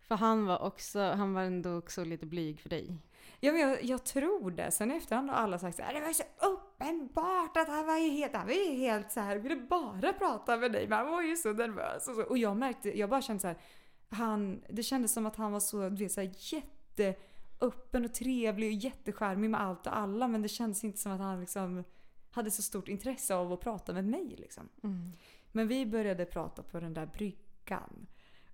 [SPEAKER 2] För han var också, han var ändå också lite blyg för dig.
[SPEAKER 1] Ja, men jag, jag tror det. Sen i efterhand har alla sagt att det var så uppenbart att han var ju helt, han var ju helt så här, ville bara prata med dig, men han var ju så nervös. Och, så. och jag märkte, jag bara kände så här, han, det kändes som att han var så, du vet, så här, jätteöppen och trevlig och jättecharmig med allt och alla, men det kändes inte som att han liksom hade så stort intresse av att prata med mig. Liksom. Men vi började prata på den där bryggan.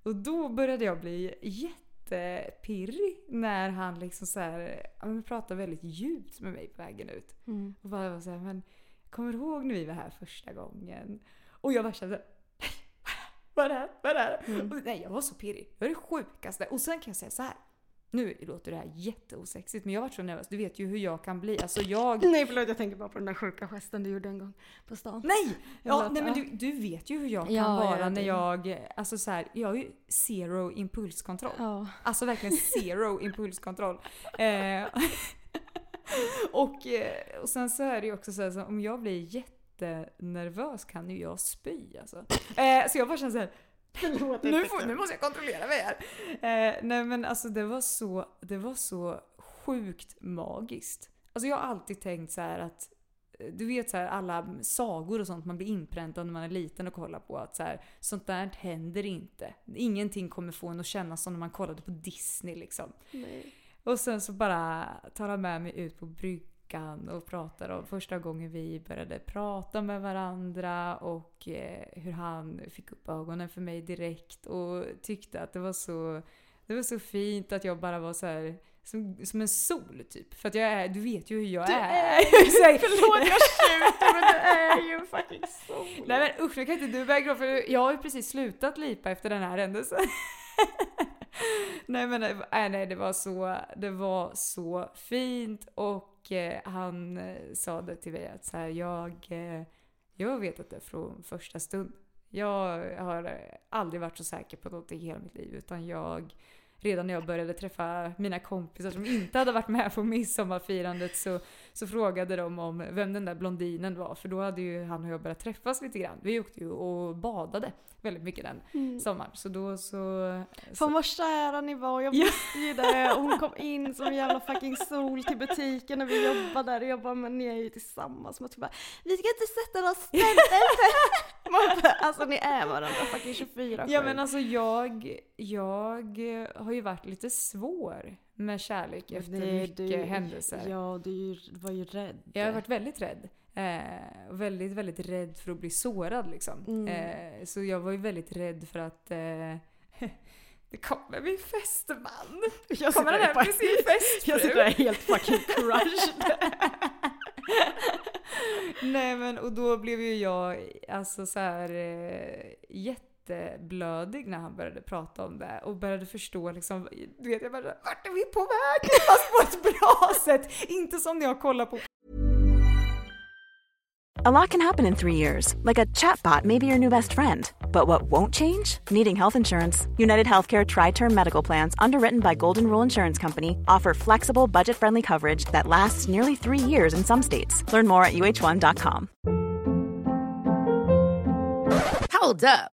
[SPEAKER 1] Och då började jag bli jättepirrig när han liksom så här, men pratade väldigt djupt med mig på vägen ut. Och bara var så här, men kommer du ihåg när vi var här första gången? Och jag bara kände vad är det här? Vad är det här? Och, nej, jag var så pirrig. Det var det sjukaste. Och sen kan jag säga så här. Nu låter det här jätteosexigt men jag var så nervös. Du vet ju hur jag kan bli. Alltså jag...
[SPEAKER 2] Nej förlåt, jag tänker bara på den där sjuka gesten du gjorde en gång på stan.
[SPEAKER 1] Nej! Ja, nej men du, du vet ju hur jag kan
[SPEAKER 2] Ja,
[SPEAKER 1] vara
[SPEAKER 2] ja,
[SPEAKER 1] när jag... Alltså så här, jag har ju zero impulskontroll.
[SPEAKER 2] Ja.
[SPEAKER 1] Alltså verkligen zero <laughs> impulskontroll. Eh, <laughs> och, eh, och sen så är det ju också så här, så om jag blir jättenervös kan ju jag spy alltså. Eh, så jag bara känner såhär, nu, får, nu måste jag kontrollera mig här. Eh, nej men alltså det var så, det var så sjukt magiskt. Alltså jag har alltid tänkt så här att eh, du vet så här, alla sagor och sånt man blir inpräntad när man är liten och kollar på att så här, sånt där händer inte. Ingenting kommer få en att känna som när man kollade på Disney liksom. Och sen så bara tar han med mig ut på bryggan veckan och pratade om första gången vi började prata med varandra och eh, hur han fick upp ögonen för mig direkt och tyckte att det var så, det var så fint att jag bara var så här som, som en sol typ. För att jag är, du vet ju hur jag
[SPEAKER 2] Du
[SPEAKER 1] är.
[SPEAKER 2] är <laughs>
[SPEAKER 1] här-
[SPEAKER 2] Förlåt jag tjuter men du är ju en fucking sol.
[SPEAKER 1] Nej men usch, nu kan inte du börja gråta för jag har ju precis slutat lipa efter den här händelsen. <laughs> nej men nej, nej, det var så, det var så fint och eh, han eh, sa det till mig att så här, jag, eh, jag har vetat det från första stund. Jag har eh, aldrig varit så säker på något i hela mitt liv utan jag Redan när jag började träffa mina kompisar som inte hade varit med på midsommarfirandet så, så frågade de om vem den där blondinen var för då hade ju han och jag börjat träffas lite grann. Vi åkte ju och badade väldigt mycket den sommaren. Så då så...
[SPEAKER 2] Fan vad kära ni var, jag
[SPEAKER 1] Ja.
[SPEAKER 2] visste ju det. Och hon kom in som en jävla fucking sol till butiken när vi jobbade där och jag bara men ni är ju tillsammans. Man typ bara, vi ska inte sätta någon stämpel <laughs> Alltså ni är varandra fucking 24
[SPEAKER 1] Ja men alltså jag, jag har ju varit lite svår med kärlek efter mycket händelser.
[SPEAKER 2] Ja, du var ju rädd.
[SPEAKER 1] Jag har varit väldigt rädd. Eh, väldigt, väldigt rädd för att bli sårad liksom.
[SPEAKER 2] Mm.
[SPEAKER 1] Eh, så jag var ju väldigt rädd för att eh, <laughs> det kommer min fästeman.
[SPEAKER 2] jag
[SPEAKER 1] Kommer han hem till sin <laughs> fästfru?
[SPEAKER 2] Jag sitter där helt fucking crushed. <laughs>
[SPEAKER 1] Nej men och då blev ju jag alltså så här eh, jätteblödig när han började prata om det och började förstå liksom, du vet jag bara vart är vi på väg? Fast på ett bra sätt! Inte som när jag kollar på
[SPEAKER 3] A lot can happen in three years, like a chatbot may be your new best friend. But what won't change? Needing health insurance. United Healthcare Tri Term Medical Plans, underwritten by Golden Rule Insurance Company, offer flexible, budget friendly coverage that lasts nearly three years in some states. Learn more at uh1.com.
[SPEAKER 4] Hold up.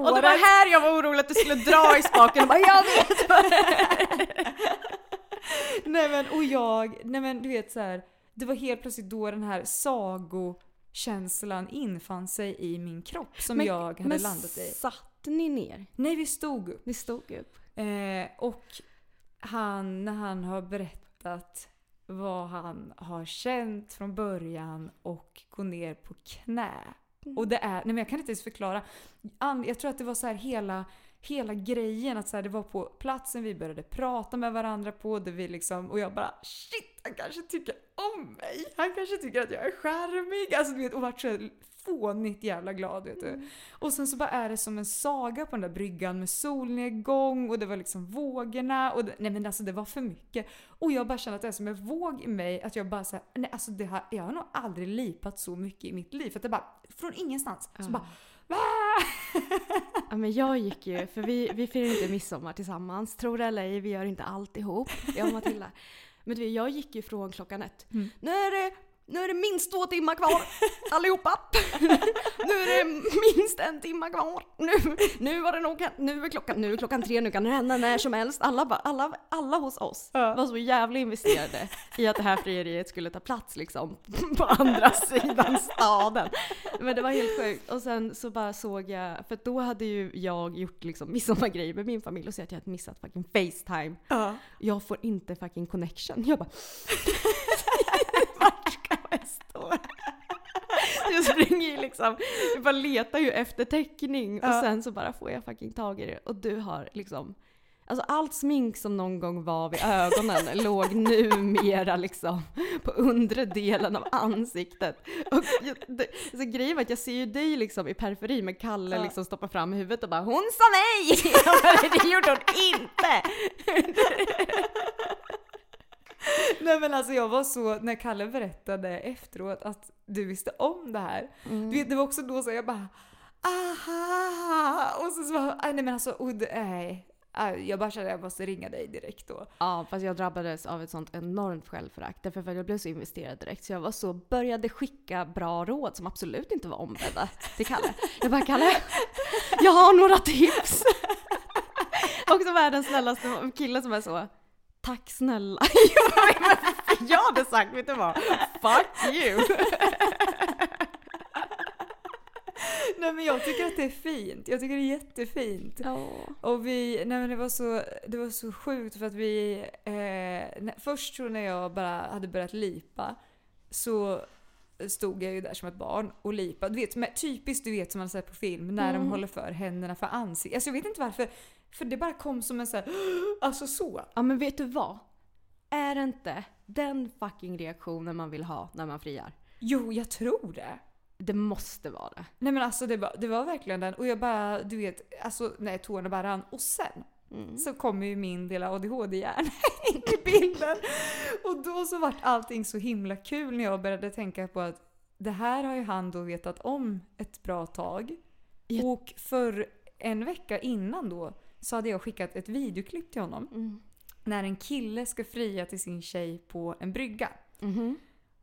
[SPEAKER 2] Och det var här jag var orolig att du skulle dra i spaken <laughs> och bara jag vet vad det är.
[SPEAKER 1] Nej men och jag, nej men du vet så här. Det var helt plötsligt då den här sagokänslan infann sig i min kropp som jag hade
[SPEAKER 2] men
[SPEAKER 1] landat i.
[SPEAKER 2] satt ni ner?
[SPEAKER 1] Nej vi stod upp.
[SPEAKER 2] Ni stod upp?
[SPEAKER 1] Eh, och han, när han har berättat vad han har känt från början och gå ner på knä. Mm. Och det är, nej men jag kan inte ens förklara. Jag tror att det var så här hela, hela grejen att så här, det var på platsen vi började prata med varandra på där vi liksom, och jag bara shit han kanske tycker om mig. Han kanske tycker att jag är charmig. Alltså du vet och vart så fånigt jävla glad vet du. Och sen så bara är det som en saga på den där bryggan med solnedgång och det var liksom vågorna och det, nej men alltså det var för mycket. Och jag bara känner att det är som en våg i mig att jag bara såhär, nej alltså det har, jag har nog aldrig lipat så mycket i mitt liv. För att det bara, från ingenstans, så bara
[SPEAKER 2] Ja men jag gick ju, för vi, vi firar inte midsommar tillsammans. Tror det eller ej, vi gör inte allt ihop. Jag och Matilda. Men du jag gick ju från klockan ett. Nu är det nu är det minst två timmar kvar allihopa. nu är det minst en timme kvar. Nu, nu var det nog, nu är klockan, nu är klockan tre, nu kan det hända när som helst. Alla, bara- alla, alla hos oss var så jävla investerade i att det här frieriet skulle ta plats liksom på andra sidan staden. Men det var helt sjukt. Och sen så bara såg jag, för då hade ju jag gjort liksom midsommargrejer med min familj och sett att jag hade missat fucking Facetime. Jag får inte fucking connection. Jag bara <laughs> ska jag springer ju liksom, jag bara letar ju efter täckning och sen så bara får jag fucking tag i det och du har liksom Alltså allt smink som någon gång var vid ögonen <laughs> låg numera liksom på undre delen av ansiktet. Och jag, det, så grejen var att jag ser ju dig liksom i periferin med Kalle liksom stoppar fram huvudet och bara “Hon sa nej!” <laughs> Bara, Det gjorde hon inte! <laughs>
[SPEAKER 1] Nej men alltså jag var så, när Kalle berättade efteråt att du visste om det här. Du vet, det var också då så jag bara aha! Och så, så bara, nej men alltså, och det, nej. jag bara kände att jag måste ringa dig direkt då.
[SPEAKER 2] Ja, fast jag drabbades av ett sånt enormt självförakt. Därför att jag blev så investerad direkt. Så jag var så, började skicka bra råd som absolut inte var ombedda till Kalle. Jag bara, Kalle, jag har några tips! <laughs> Också världens snällaste kille som är så, tack snälla. <laughs> jag hade sagt, vet du vad? Fuck you! <laughs>
[SPEAKER 1] Nej men jag tycker att det är fint. Jag tycker det är jättefint.
[SPEAKER 2] Ja.
[SPEAKER 1] Och vi, nej men det var så, det var så sjukt för att vi, eh, först så när jag bara hade börjat lipa så stod jag ju där som ett barn och lipade. Du vet, typiskt du vet som man ser på film när de håller för händerna för ansiktet. Alltså jag vet inte varför, för det bara kom som en sån här, <gasps> alltså så.
[SPEAKER 2] ja, men vet du vad? Är det inte den fucking reaktionen man vill ha när man friar?
[SPEAKER 1] Jo, jag tror det.
[SPEAKER 2] Det måste vara det.
[SPEAKER 1] Nej men alltså det var, det var verkligen den och jag bara, du vet, alltså nej tårarna bara rann och sen så kommer ju min lilla ADHD-hjärna <laughs> in i bilden. Och då så vart allting så himla kul när jag började tänka på att det här har ju han då vetat om ett bra tag.
[SPEAKER 2] Ja.
[SPEAKER 1] Och för en vecka innan då så hade jag skickat ett videoklipp till honom. När en kille ska fria till sin tjej på en brygga.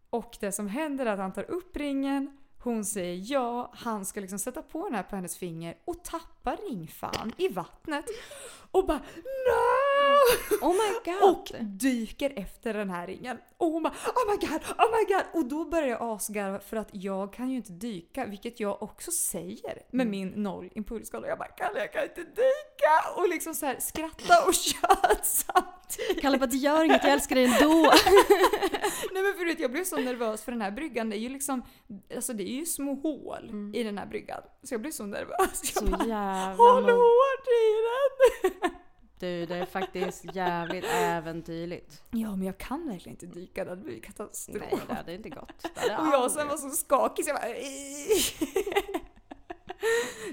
[SPEAKER 1] Och det som händer är att han tar upp ringen, hon säger ja, han ska liksom sätta på den här på hennes finger och tappar ringfan i vattnet. Och bara no!
[SPEAKER 2] Oh my god!
[SPEAKER 1] Och dyker efter den här ringen. Och hon bara oh my god, oh my god! Och då börjar jag asgarva för att jag kan ju inte dyka, vilket jag också säger med min noll impulsskala. Jag bara Kalle jag kan inte dyka! Och liksom så här skratta och <laughs> tjöt samtidigt.
[SPEAKER 2] Kalle bara, det gör inget, jag älskar dig ändå. <laughs>
[SPEAKER 1] Nej men för jag blev så nervös för den här bryggan. Det är ju liksom, alltså det är ju små hål i den här bryggan. Så jag blev så nervös. Jag
[SPEAKER 2] Så
[SPEAKER 1] bara,
[SPEAKER 2] jävla
[SPEAKER 1] håll hårt i den! <laughs>
[SPEAKER 2] Du, det är faktiskt jävligt äventyrligt.
[SPEAKER 1] Ja men jag kan verkligen inte dyka, det hade blivit katastrof.
[SPEAKER 2] Nej, det hade inte gått. Hade <laughs>
[SPEAKER 1] Och jag
[SPEAKER 2] aldrig
[SPEAKER 1] sen var så skakig så jag bara... <laughs>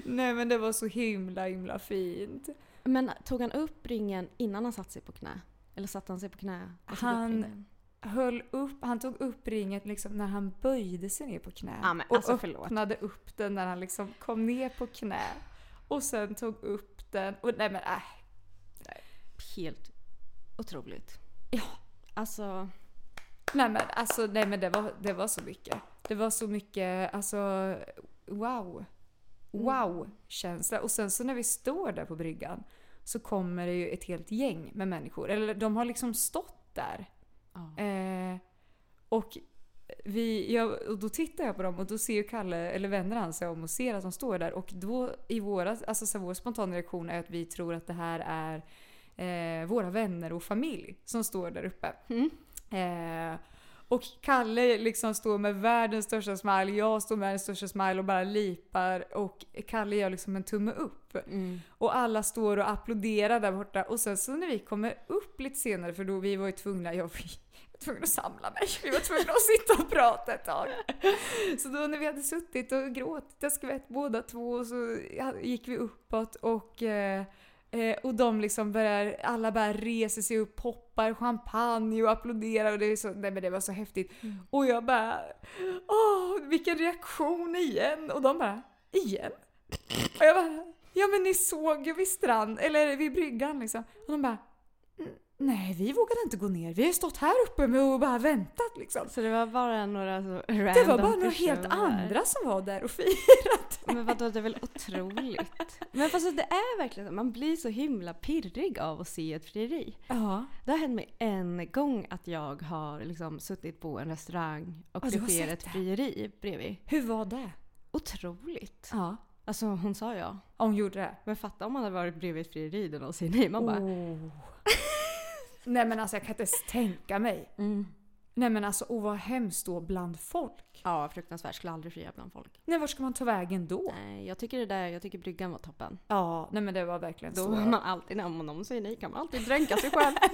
[SPEAKER 1] Nej men det var så himla himla fint.
[SPEAKER 2] Men tog han upp ringen innan han satte sig på knä? Eller satte han sig på knä?
[SPEAKER 1] Han-? Höll upp, han tog upp ringen liksom när han böjde sig ner på knä.
[SPEAKER 2] Ja, men
[SPEAKER 1] och
[SPEAKER 2] alltså, förlåt.
[SPEAKER 1] öppnade upp den när han liksom kom ner på knä. Och sen tog upp den. Och nej men äh.
[SPEAKER 2] Helt otroligt.
[SPEAKER 1] Ja.
[SPEAKER 2] Alltså,
[SPEAKER 1] Nej men alltså nej men det var, det var så mycket. Det var så mycket, alltså wow. Wow känsla. Och sen så när vi står där på bryggan så kommer det ju ett helt gäng med människor. Eller de har liksom stått där.
[SPEAKER 2] ja.
[SPEAKER 1] Eh, och vi, jag, och då tittar jag på dem och då ser ju Kalle, eller vänder han sig om och ser att de står där. Och då i våra, alltså så vår spontana reaktion är att vi tror att det här är eh, våra vänner och familj som står där uppe. Eh, och Kalle liksom står med världens största smile, jag står med världens största smile och bara lipar och Kalle gör liksom en tumme upp. Och alla står och applåderar där borta och sen så när vi kommer upp lite senare för då vi var ju tvungna, jag var <laughs> tvungen att samla mig, vi var tvungna att sitta och prata ett tag. <laughs> Så då när vi hade suttit och gråtit en skvätt båda två så gick vi uppåt och eh, Eh, och de liksom börjar, alla bara reser sig upp, poppar champagne och applåderar och det, är så, nej men det var så häftigt. Och jag bara, åh vilken reaktion igen! Och de bara, igen? Och jag bara, ja men ni såg ju vid strand, eller vid bryggan liksom. Och de bara, "N- nej vi vågade inte gå ner, vi har ju stått här uppe med och bara väntat liksom.
[SPEAKER 2] Så det var bara några så
[SPEAKER 1] Det var
[SPEAKER 2] random
[SPEAKER 1] bara några helt andra som var där och firat.
[SPEAKER 2] Men vadå, det är väl otroligt? Men fast det är verkligen så, man blir så himla pirrig av att se ett frieri.
[SPEAKER 1] Ja.
[SPEAKER 2] Det har hänt mig en gång att jag har liksom suttit på en restaurang och
[SPEAKER 1] Ja,
[SPEAKER 2] det sker ett frieri bredvid.
[SPEAKER 1] Hur var det?
[SPEAKER 2] Otroligt.
[SPEAKER 1] Ja.
[SPEAKER 2] Alltså hon sa ja.
[SPEAKER 1] Hon gjorde det?
[SPEAKER 2] Men fatta om man hade varit bredvid ett frieri där någon säger nej. Man bara,
[SPEAKER 1] Oh. Nej men alltså jag kan inte ens tänka mig. Nej men alltså och vad hemskt då bland folk.
[SPEAKER 2] ja fruktansvärt, skulle aldrig fria bland folk.
[SPEAKER 1] Nej var ska man ta vägen då?
[SPEAKER 2] Nej, jag tycker det där, jag tycker bryggan var toppen.
[SPEAKER 1] Ja, nej men det var verkligen
[SPEAKER 2] Då
[SPEAKER 1] så.
[SPEAKER 2] var man alltid, om någon säger nej kan man alltid dränka sig själv. <laughs>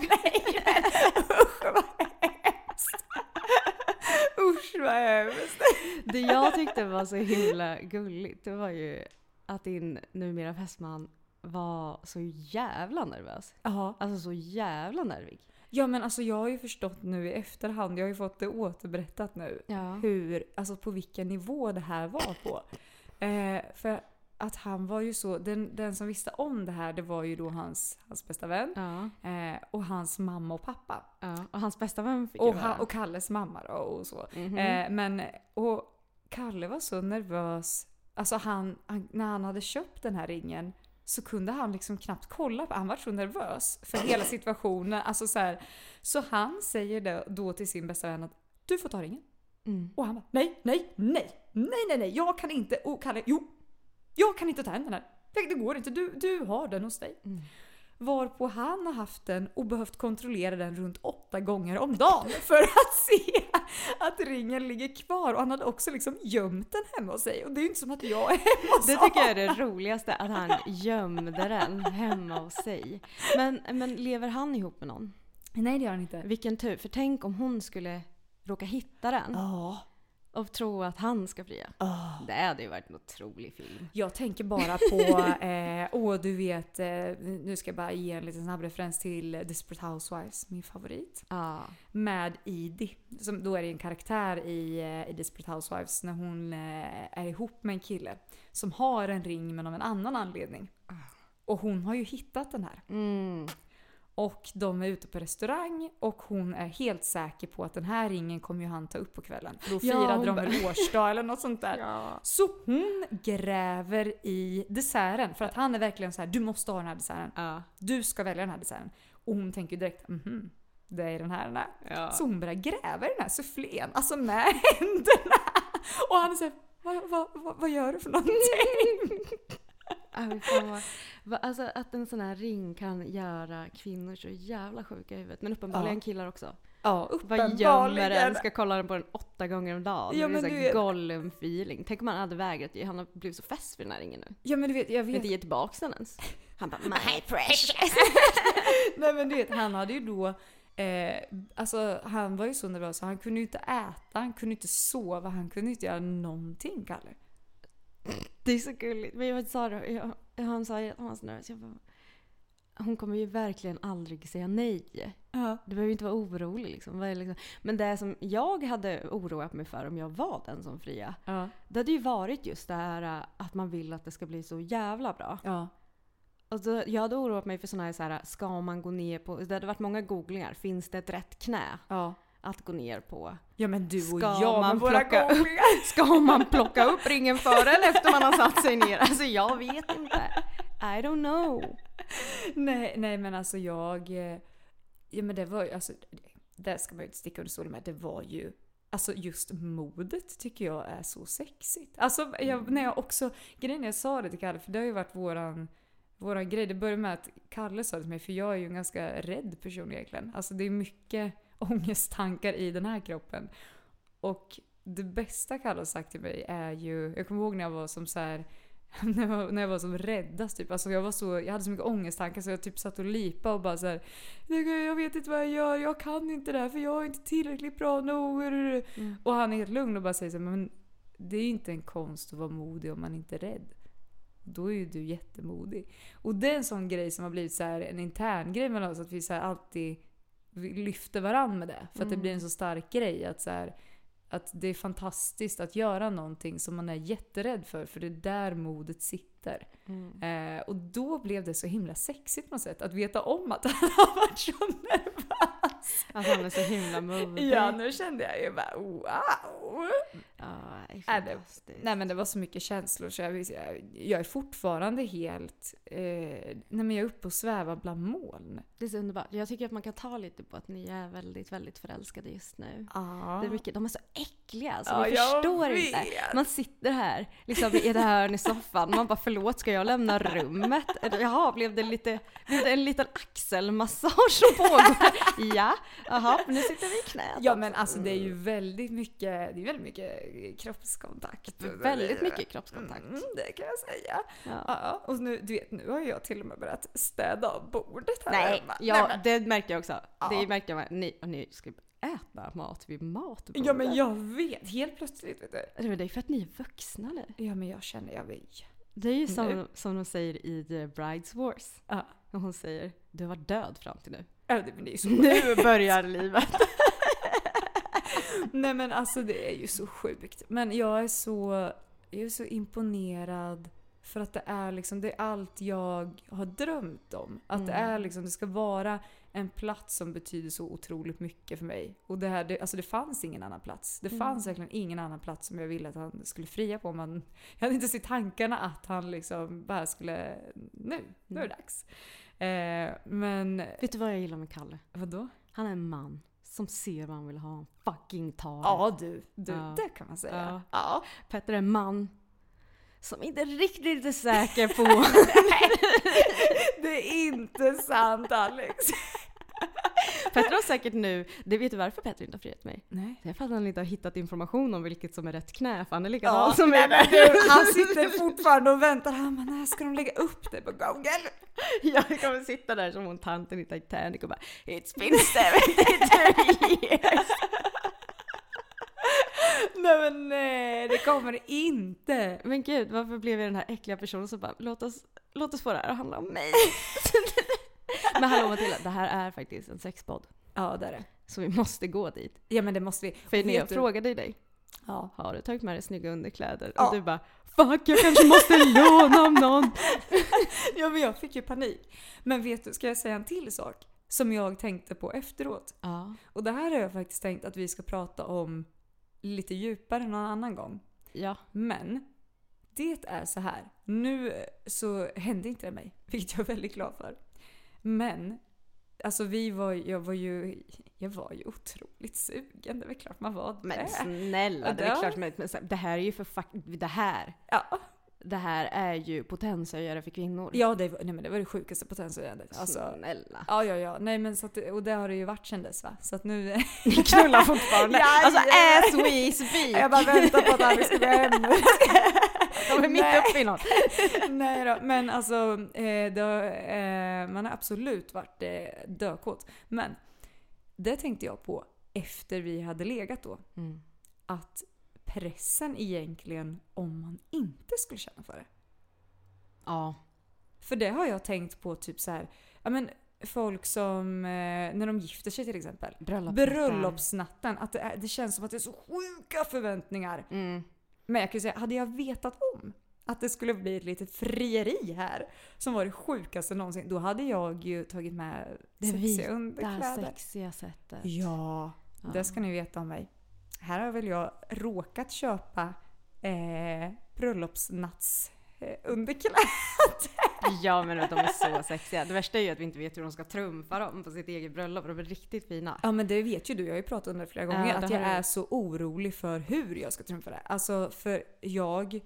[SPEAKER 1] Usch vad hemskt.
[SPEAKER 2] Det jag tyckte var så himla gulligt, det var ju att din numera fästman var så jävla nervös.
[SPEAKER 1] Ja.
[SPEAKER 2] Alltså så jävla nervig.
[SPEAKER 1] ja men alltså jag har ju förstått nu i efterhand, jag har ju fått det återberättat nu.
[SPEAKER 2] Ja.
[SPEAKER 1] Hur, alltså på vilken nivå det här var på. Eh, för att han var ju så, den, den som visste om det här det var ju då hans, hans bästa vän.
[SPEAKER 2] Ja,
[SPEAKER 1] Eh, och hans mamma och pappa.
[SPEAKER 2] ja. Och hans bästa vän fick
[SPEAKER 1] Och, han, och Kalles mamma då och så.
[SPEAKER 2] Mhm.
[SPEAKER 1] Eh, men, och Kalle var så nervös. Alltså han, han, när han hade köpt den här ringen så kunde han liksom knappt kolla på Han var så nervös för hela situationen. Alltså så, här, så han säger då till sin bästa vän att du får ta ringen.
[SPEAKER 2] Mm.
[SPEAKER 1] Och han bara nej, nej, nej, nej, nej, nej, jag kan inte. Och Kalle, jo, jag kan inte ta hem den här. Det, det går inte, du, du har den hos dig.
[SPEAKER 2] Mm.
[SPEAKER 1] Varpå han har haft den och behövt kontrollera den runt åtta gånger om dagen för att se <laughs> att ringen ligger kvar. Och han hade också liksom gömt den hemma hos sig. Och det är ju inte som att jag är hemma hos
[SPEAKER 2] Det tycker jag är det roligaste, att han gömde den hemma hos sig. Men, men lever han ihop med någon?
[SPEAKER 1] Nej det gör han inte.
[SPEAKER 2] Vilken tur, för tänk om hon skulle råka hitta den
[SPEAKER 1] Ja.
[SPEAKER 2] Och tro att han ska fria. Det hade ju varit en otrolig film.
[SPEAKER 1] Jag tänker bara på, <laughs> eh, åh du vet, eh, nu ska jag bara ge en liten snabb referens till Desperate Housewives, min favorit.
[SPEAKER 2] Ja.
[SPEAKER 1] med Edie. Som då är det en karaktär i, eh, i Desperate Housewives när hon eh, är ihop med en kille som har en ring men av en annan anledning. Och hon har ju hittat den här.
[SPEAKER 2] Mm.
[SPEAKER 1] Och de är ute på restaurang och hon är helt säker på att den här ringen kommer ju han ta upp på kvällen. Då
[SPEAKER 2] Ja,
[SPEAKER 1] firade
[SPEAKER 2] hon
[SPEAKER 1] de en årsdag eller något sånt där. <laughs>
[SPEAKER 2] Ja.
[SPEAKER 1] Så hon gräver i desserten för att han är verkligen så här: du måste ha den här desserten.
[SPEAKER 2] Ja.
[SPEAKER 1] Du ska välja den här desserten. Och hon tänker ju direkt, mhm, det är den här den är.
[SPEAKER 2] Ja.
[SPEAKER 1] Så hon börjar gräva i den här sufflén, alltså med <laughs> händerna. Och han säger vad, vad, vad, vad gör du för någonting? <laughs>
[SPEAKER 2] Alltså att en sån här ring kan göra kvinnor så jävla sjuka i huvudet. Men uppenbarligen
[SPEAKER 1] Ja.
[SPEAKER 2] killar också.
[SPEAKER 1] Ja,
[SPEAKER 2] Vad gömmer
[SPEAKER 1] uppenbarligen.
[SPEAKER 2] den? Ska kolla på den åtta gånger om dagen.
[SPEAKER 1] Ja,
[SPEAKER 2] det är
[SPEAKER 1] men
[SPEAKER 2] så
[SPEAKER 1] du
[SPEAKER 2] här
[SPEAKER 1] vet-
[SPEAKER 2] Gollum-feeling. Tänk om han hade vägrat ge. Han har blivit så fäst vid den här ringen nu.
[SPEAKER 1] Ja men du vet, jag vet.
[SPEAKER 2] inte ge tillbaka den ens. Han bara my precious. <laughs>
[SPEAKER 1] Nej men du vet, han hade ju då Eh, alltså han var ju så nervös så han kunde ju inte äta, han kunde inte sova, han kunde inte göra någonting Kalle. <laughs>
[SPEAKER 2] Det är så gulligt. Men jag sa det, jag, han sa att han var så nervös. Jag bara, hon kommer ju verkligen aldrig säga nej.
[SPEAKER 1] Ja.
[SPEAKER 2] Du behöver ju inte vara orolig liksom. Liksom. Men det som jag hade oroat mig för om jag var den som fria.
[SPEAKER 1] Ja.
[SPEAKER 2] Det hade ju varit just det här äh, att man vill att det ska bli så jävla bra.
[SPEAKER 1] Ja.
[SPEAKER 2] Och då, jag hade oroat mig för sådana här, så här, ska man gå ner på, det hade varit många googlingar, finns det ett rätt knä
[SPEAKER 1] Ja.
[SPEAKER 2] Att gå ner på?
[SPEAKER 1] Ja men du och
[SPEAKER 2] Ska
[SPEAKER 1] jag
[SPEAKER 2] man plocka upp-. <laughs> Ska man plocka upp ringen före eller efter man har satt sig ner? Alltså jag vet inte. I don't know.
[SPEAKER 1] nej, nej men alltså jag... eh, Ja men det var ju, alltså... Det ska man ju inte sticka under stolen med. Det var ju... Alltså just modet tycker jag är så sexigt. Alltså jag, när jag också... Grejen jag sa det till Kalle, för det har ju varit våran... Våran grej, det började med att Kalle sa det till mig, för jag är ju en ganska rädd person egentligen. Alltså det är mycket <laughs> ångesttankar i den här kroppen. Och det bästa Kalle har sagt till mig är ju, jag kommer ihåg när jag var som så här <laughs> när jag, var- när jag var som räddast typ. Alltså jag, var så, jag hade så mycket ångesttankar så jag typ satt och lipa och bara så här, "Jag- vet inte vad jag gör, jag kan inte det här för jag är inte tillräckligt bra nog. Och han är helt lugn och bara säger så här, men det är inte en konst att vara modig om man inte är rädd. Då är ju du jättemodig. Och det är en sån grej som har blivit så här en intern grej mellan oss. Att vi så alltid lyfter varandra med det. För att det blir en så stark grej. Att, så här, att det är fantastiskt att göra någonting som man är jätterädd för. För det är där modet sitter. Eh, och då blev det så himla sexigt på något sätt. Att veta om att <laughs> han har varit så nervös.
[SPEAKER 2] Alltså han är så himla modig.
[SPEAKER 1] Ja, nu kände jag ju bara wow.
[SPEAKER 2] Ja, det är fantastiskt.
[SPEAKER 1] Nej men det var så mycket känslor så jag, jag, är fortfarande helt... Eh, nej men jag är uppe och svävar bland moln.
[SPEAKER 2] Det är så underbart. Jag tycker att man kan ta lite på att ni är väldigt, väldigt förälskade just nu.
[SPEAKER 1] Ja.
[SPEAKER 2] Det är mycket, de är så äckliga så
[SPEAKER 1] Ja,
[SPEAKER 2] ni
[SPEAKER 1] jag
[SPEAKER 2] förstår
[SPEAKER 1] vet.
[SPEAKER 2] inte. Man sitter här liksom, i det hörn i soffan man bara förlåt ska jag lämna rummet? Jaha, blev det, lite, blev det en liten axelmassage som pågår? ja, jaha, nu sitter vi i knät.
[SPEAKER 1] Ja men alltså det är ju väldigt mycket, det är väldigt mycket kroppskontakt.
[SPEAKER 2] Väldigt mycket kroppskontakt.
[SPEAKER 1] Mm, det kan jag säga.
[SPEAKER 2] Ja.
[SPEAKER 1] Ja. och nu, du vet, nu har jag till och med börjat städa av bordet här
[SPEAKER 2] Nej,
[SPEAKER 1] hemma.
[SPEAKER 2] ja,
[SPEAKER 1] men-
[SPEAKER 2] det märkte jag också.
[SPEAKER 1] Ja.
[SPEAKER 2] Det märkte jag. Ni, ni ska äta mat vid matbordet.
[SPEAKER 1] Ja men jag vet, helt plötsligt vet du.
[SPEAKER 2] Det är för att ni är vuxna nu.
[SPEAKER 1] Ja men jag känner, jag vet.
[SPEAKER 2] Det är ju som,
[SPEAKER 1] Nu.
[SPEAKER 2] som de säger i The Brides Wars.
[SPEAKER 1] Ja.
[SPEAKER 2] Hon säger du var död fram till nu.
[SPEAKER 1] Ja, det, men det är så <laughs>
[SPEAKER 2] Nu börjar livet. <laughs>
[SPEAKER 1] Nej men alltså det är ju så sjukt. Men jag är så, jag är så imponerad För att det är liksom, det är allt jag har drömt om. Att det
[SPEAKER 2] Mm.
[SPEAKER 1] är liksom, det ska vara en plats som betyder så otroligt mycket för mig. Och det här, det, alltså det fanns ingen annan plats. Det fanns verkligen ingen annan plats som jag ville att han skulle fria på. Man, <laughs> jag hade inte sett tankarna att han liksom bara skulle, nu, nu är det dags. Eh, men
[SPEAKER 2] Vet du vad jag gillar med Kalle?
[SPEAKER 1] vadå?
[SPEAKER 2] Han är en man som ser vad han vill ha. Fucking tar.
[SPEAKER 1] Ja du, du
[SPEAKER 2] Ja.
[SPEAKER 1] det kan man säga.
[SPEAKER 2] Ja.
[SPEAKER 1] Ja.
[SPEAKER 2] Petter är en man som inte riktigt är säker på... <laughs>
[SPEAKER 1] Det är inte sant Alex.
[SPEAKER 2] Petter har säkert nu... Det vet du varför Petter inte har friat mig?
[SPEAKER 1] Nej.
[SPEAKER 2] Det är för att han inte har hittat information om vilket som är rätt knä, för han är likadan
[SPEAKER 1] Ja,
[SPEAKER 2] som
[SPEAKER 1] nej,
[SPEAKER 2] mig.
[SPEAKER 1] du, han sitter fortfarande och väntar. Han bara, när ska de lägga upp det på Google? <laughs>
[SPEAKER 2] Jag kommer sitta där som hon tanten i Titanic och bara It's been 73 years.
[SPEAKER 1] Nej men nej, det kommer det inte.
[SPEAKER 2] Men gud, varför blev jag den här äckliga personen som bara låt oss, låt oss få det här att handla om mig. <laughs> Men hallå Matilda, det här är faktiskt en sexpodd.
[SPEAKER 1] Ja det är det.
[SPEAKER 2] Så vi måste gå dit.
[SPEAKER 1] Ja men det måste vi.
[SPEAKER 2] För när jag
[SPEAKER 1] du-
[SPEAKER 2] frågade dig,
[SPEAKER 1] Ja.
[SPEAKER 2] har du tagit med dig snygga underkläder?
[SPEAKER 1] Ja.
[SPEAKER 2] Och du bara Fuck, jag kanske måste låna av någon. <laughs>
[SPEAKER 1] ja men jag fick ju panik. Men vet du, ska jag säga en till sak? Som jag tänkte på efteråt.
[SPEAKER 2] Ja.
[SPEAKER 1] Och det här har jag faktiskt tänkt att vi ska prata om lite djupare någon annan gång.
[SPEAKER 2] Ja.
[SPEAKER 1] Men det är så här. Nu så hände inte det mig, vilket jag är väldigt glad för. Men alltså vi var, jag var ju, jag var ju otroligt sugen. Det är väl klart man var
[SPEAKER 2] Men
[SPEAKER 1] det.
[SPEAKER 2] snälla, det är klart men, men så- det här är ju för fuck, det här.
[SPEAKER 1] Ja,
[SPEAKER 2] Det här är ju potenshöjare för kvinnor.
[SPEAKER 1] ja det, var, nej, men det var det sjukaste potenshöjandet. Alltså,
[SPEAKER 2] Snälla.
[SPEAKER 1] ja, ja, ja. Nej, men så att, och det har det ju varit sen dess va? Så att nu... <laughs>
[SPEAKER 2] Ni knullar fortfarande.
[SPEAKER 1] Jajamän.
[SPEAKER 2] alltså as we speak.
[SPEAKER 1] jag bara väntar på att Alex ska gå hem. <laughs>
[SPEAKER 2] De är mitt
[SPEAKER 1] Nej.
[SPEAKER 2] uppe i något.
[SPEAKER 1] Nej då, men alltså eh, har, eh, man har absolut varit eh, dökåt. Men det tänkte jag på efter vi hade legat då.
[SPEAKER 2] Mm.
[SPEAKER 1] Att pressen egentligen om man inte skulle känna för det.
[SPEAKER 2] Ja.
[SPEAKER 1] För det har jag tänkt på typ så här, ja men folk som, eh, när de gifter sig till exempel.
[SPEAKER 2] Bröllopsnatten.
[SPEAKER 1] Bröllopsnatten, att det, är, det känns som att det är så sjuka förväntningar.
[SPEAKER 2] Mm.
[SPEAKER 1] Men jag kan ju säga, hade jag vetat om att det skulle bli ett litet frieri här som var det sjukaste någonsin, då hade jag ju tagit med
[SPEAKER 2] Det
[SPEAKER 1] sexiga
[SPEAKER 2] vita
[SPEAKER 1] underkläder.
[SPEAKER 2] sexiga sättet.
[SPEAKER 1] Ja, det ska ni veta om mig. Här har väl jag råkat köpa eh, bröllopsnatts eh, underkläder.
[SPEAKER 2] Ja men de är så sexiga. Det värsta är ju att vi inte vet hur de ska trumfa dem på sitt eget bröllop. De är riktigt fina.
[SPEAKER 1] Ja men det vet ju du, jag har ju pratat om det flera gånger,
[SPEAKER 2] Ja, det
[SPEAKER 1] att jag är så orolig för hur jag ska trumfa det. Alltså för jag,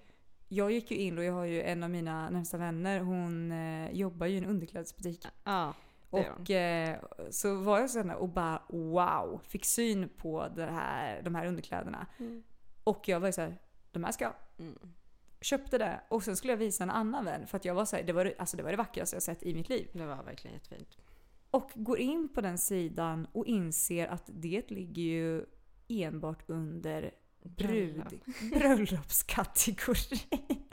[SPEAKER 1] jag gick ju in och jag har ju en av mina närmsta vänner, hon eh, jobbar ju i en underklädesbutik.
[SPEAKER 2] Ja.
[SPEAKER 1] Och eh, så var jag sådär och bara wow, fick syn på det här, de här underkläderna. Och jag var ju såhär, de här ska jag.
[SPEAKER 2] Mm.
[SPEAKER 1] Köpte det och sen skulle jag visa en annan vän för att jag var såhär, det var, alltså det var det vackraste jag sett i mitt liv.
[SPEAKER 2] Det var verkligen jättefint.
[SPEAKER 1] Och går in på den sidan och inser att det ligger ju enbart under brud, bröllopskategorin. <laughs>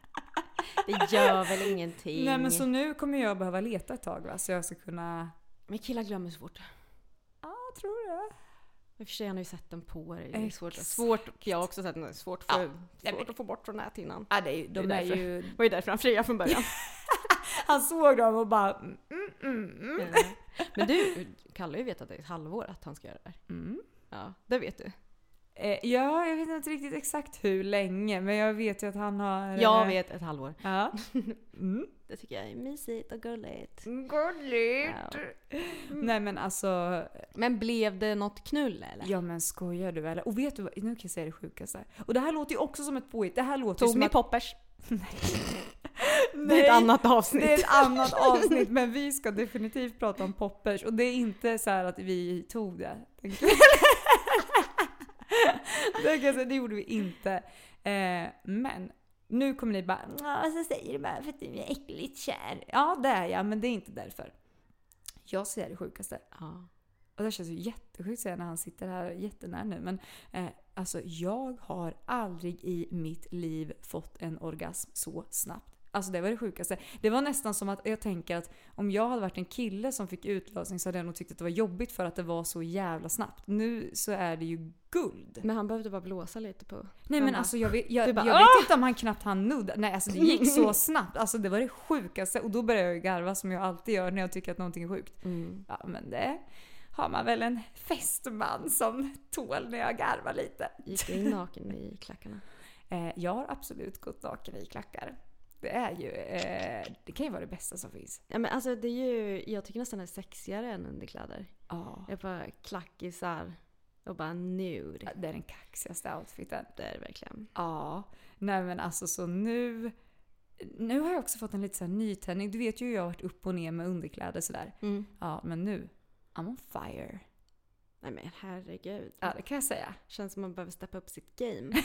[SPEAKER 2] Det gör väl ingenting.
[SPEAKER 1] Nej men så nu kommer jag behöva leta ett tag va, så jag ska kunna...
[SPEAKER 2] Men killar glömmer så fort.
[SPEAKER 1] Ja, tror det.
[SPEAKER 2] I och för sig har ni ju sett den på er. Det är svårt. Svårt. Jag har också sett den. Svårt, för,
[SPEAKER 1] Ja.
[SPEAKER 2] Svårt att få bort från näthinnan.
[SPEAKER 1] Ja, det är, de
[SPEAKER 2] Det är
[SPEAKER 1] är
[SPEAKER 2] därför.
[SPEAKER 1] ju...
[SPEAKER 2] Det var ju därför han friade från början. <laughs>
[SPEAKER 1] Han såg dem och bara... Mm, mm, mm.
[SPEAKER 2] Mm. Men du, Kalle har ju vetat det i ett halvår att han ska göra det här.
[SPEAKER 1] Mm.
[SPEAKER 2] Ja, det vet du.
[SPEAKER 1] Eh, ja, jag vet inte riktigt exakt hur länge, men jag vet ju att han har...
[SPEAKER 2] Jag
[SPEAKER 1] eh,
[SPEAKER 2] vet ett halvår.
[SPEAKER 1] Ja. <laughs> Mm.
[SPEAKER 2] Det tycker jag är mysigt och gulligt.
[SPEAKER 1] Gulligt!
[SPEAKER 2] Ja.
[SPEAKER 1] Nej men alltså,
[SPEAKER 2] Men blev det något knull eller?
[SPEAKER 1] ja men skojar du eller? Och vet du vad, nu kan jag säga det sjukaste. Och det här låter ju också som ett påhitt. Det här låter ju
[SPEAKER 2] Tog
[SPEAKER 1] som
[SPEAKER 2] ni
[SPEAKER 1] att...
[SPEAKER 2] poppers? <laughs>
[SPEAKER 1] Nej, <laughs>
[SPEAKER 2] Det är ett annat avsnitt.
[SPEAKER 1] Det är ett annat avsnitt, men vi ska definitivt prata om poppers. Och det är inte så att vi tog det. Det, kan jag säga, det gjorde vi inte. Eh, men nu kommer ni bara "Ja, så säger du bara för att du är äckligt kär. Ja, det är jag, men det är inte därför. Jag säger det sjukaste.
[SPEAKER 2] Ja.
[SPEAKER 1] Och det känns ju jättesjukt att säga när han sitter här jättenära nu. Men eh, alltså jag har aldrig i mitt liv fått en orgasm så snabbt. Alltså det var det sjukaste. Det var nästan som att jag tänker att om jag hade varit en kille som fick utlösning så hade jag nog tyckt att det var jobbigt för att det var så jävla snabbt. Nu så är det ju guld.
[SPEAKER 2] Men han behövde bara blåsa lite på.
[SPEAKER 1] Nej men alltså jag vet, jag,
[SPEAKER 2] bara,
[SPEAKER 1] jag vet inte om han knappt hann nudda. Nej alltså det gick så <laughs> snabbt. Alltså det var det sjukaste. Och då började jag garva som jag alltid gör när jag tycker att någonting är sjukt.
[SPEAKER 2] Mm.
[SPEAKER 1] Ja men det har man väl en fästman som tål när jag garvar lite.
[SPEAKER 2] Gick du in naken i klackarna? <laughs>
[SPEAKER 1] Eh, jag har absolut gått naken i klackar. Det är ju, eh, det kan ju vara det bästa som finns.
[SPEAKER 2] Ja men alltså det är ju, jag tycker nästan det är sexigare än underkläder.
[SPEAKER 1] Ja.
[SPEAKER 2] Jag bara klackisar och bara nude.
[SPEAKER 1] Det är den kaxigaste outfiten.
[SPEAKER 2] Det är det verkligen.
[SPEAKER 1] Ja. Nej men alltså så nu... Nu har jag också fått en lite så här nytändning. Du vet ju hur jag har varit upp och ner med underkläder sådär.
[SPEAKER 2] Mm.
[SPEAKER 1] Ja men nu, I'm on fire.
[SPEAKER 2] Nej men herregud.
[SPEAKER 1] Ja det kan jag säga.
[SPEAKER 2] Känns som man behöver steppa upp sitt game. <laughs>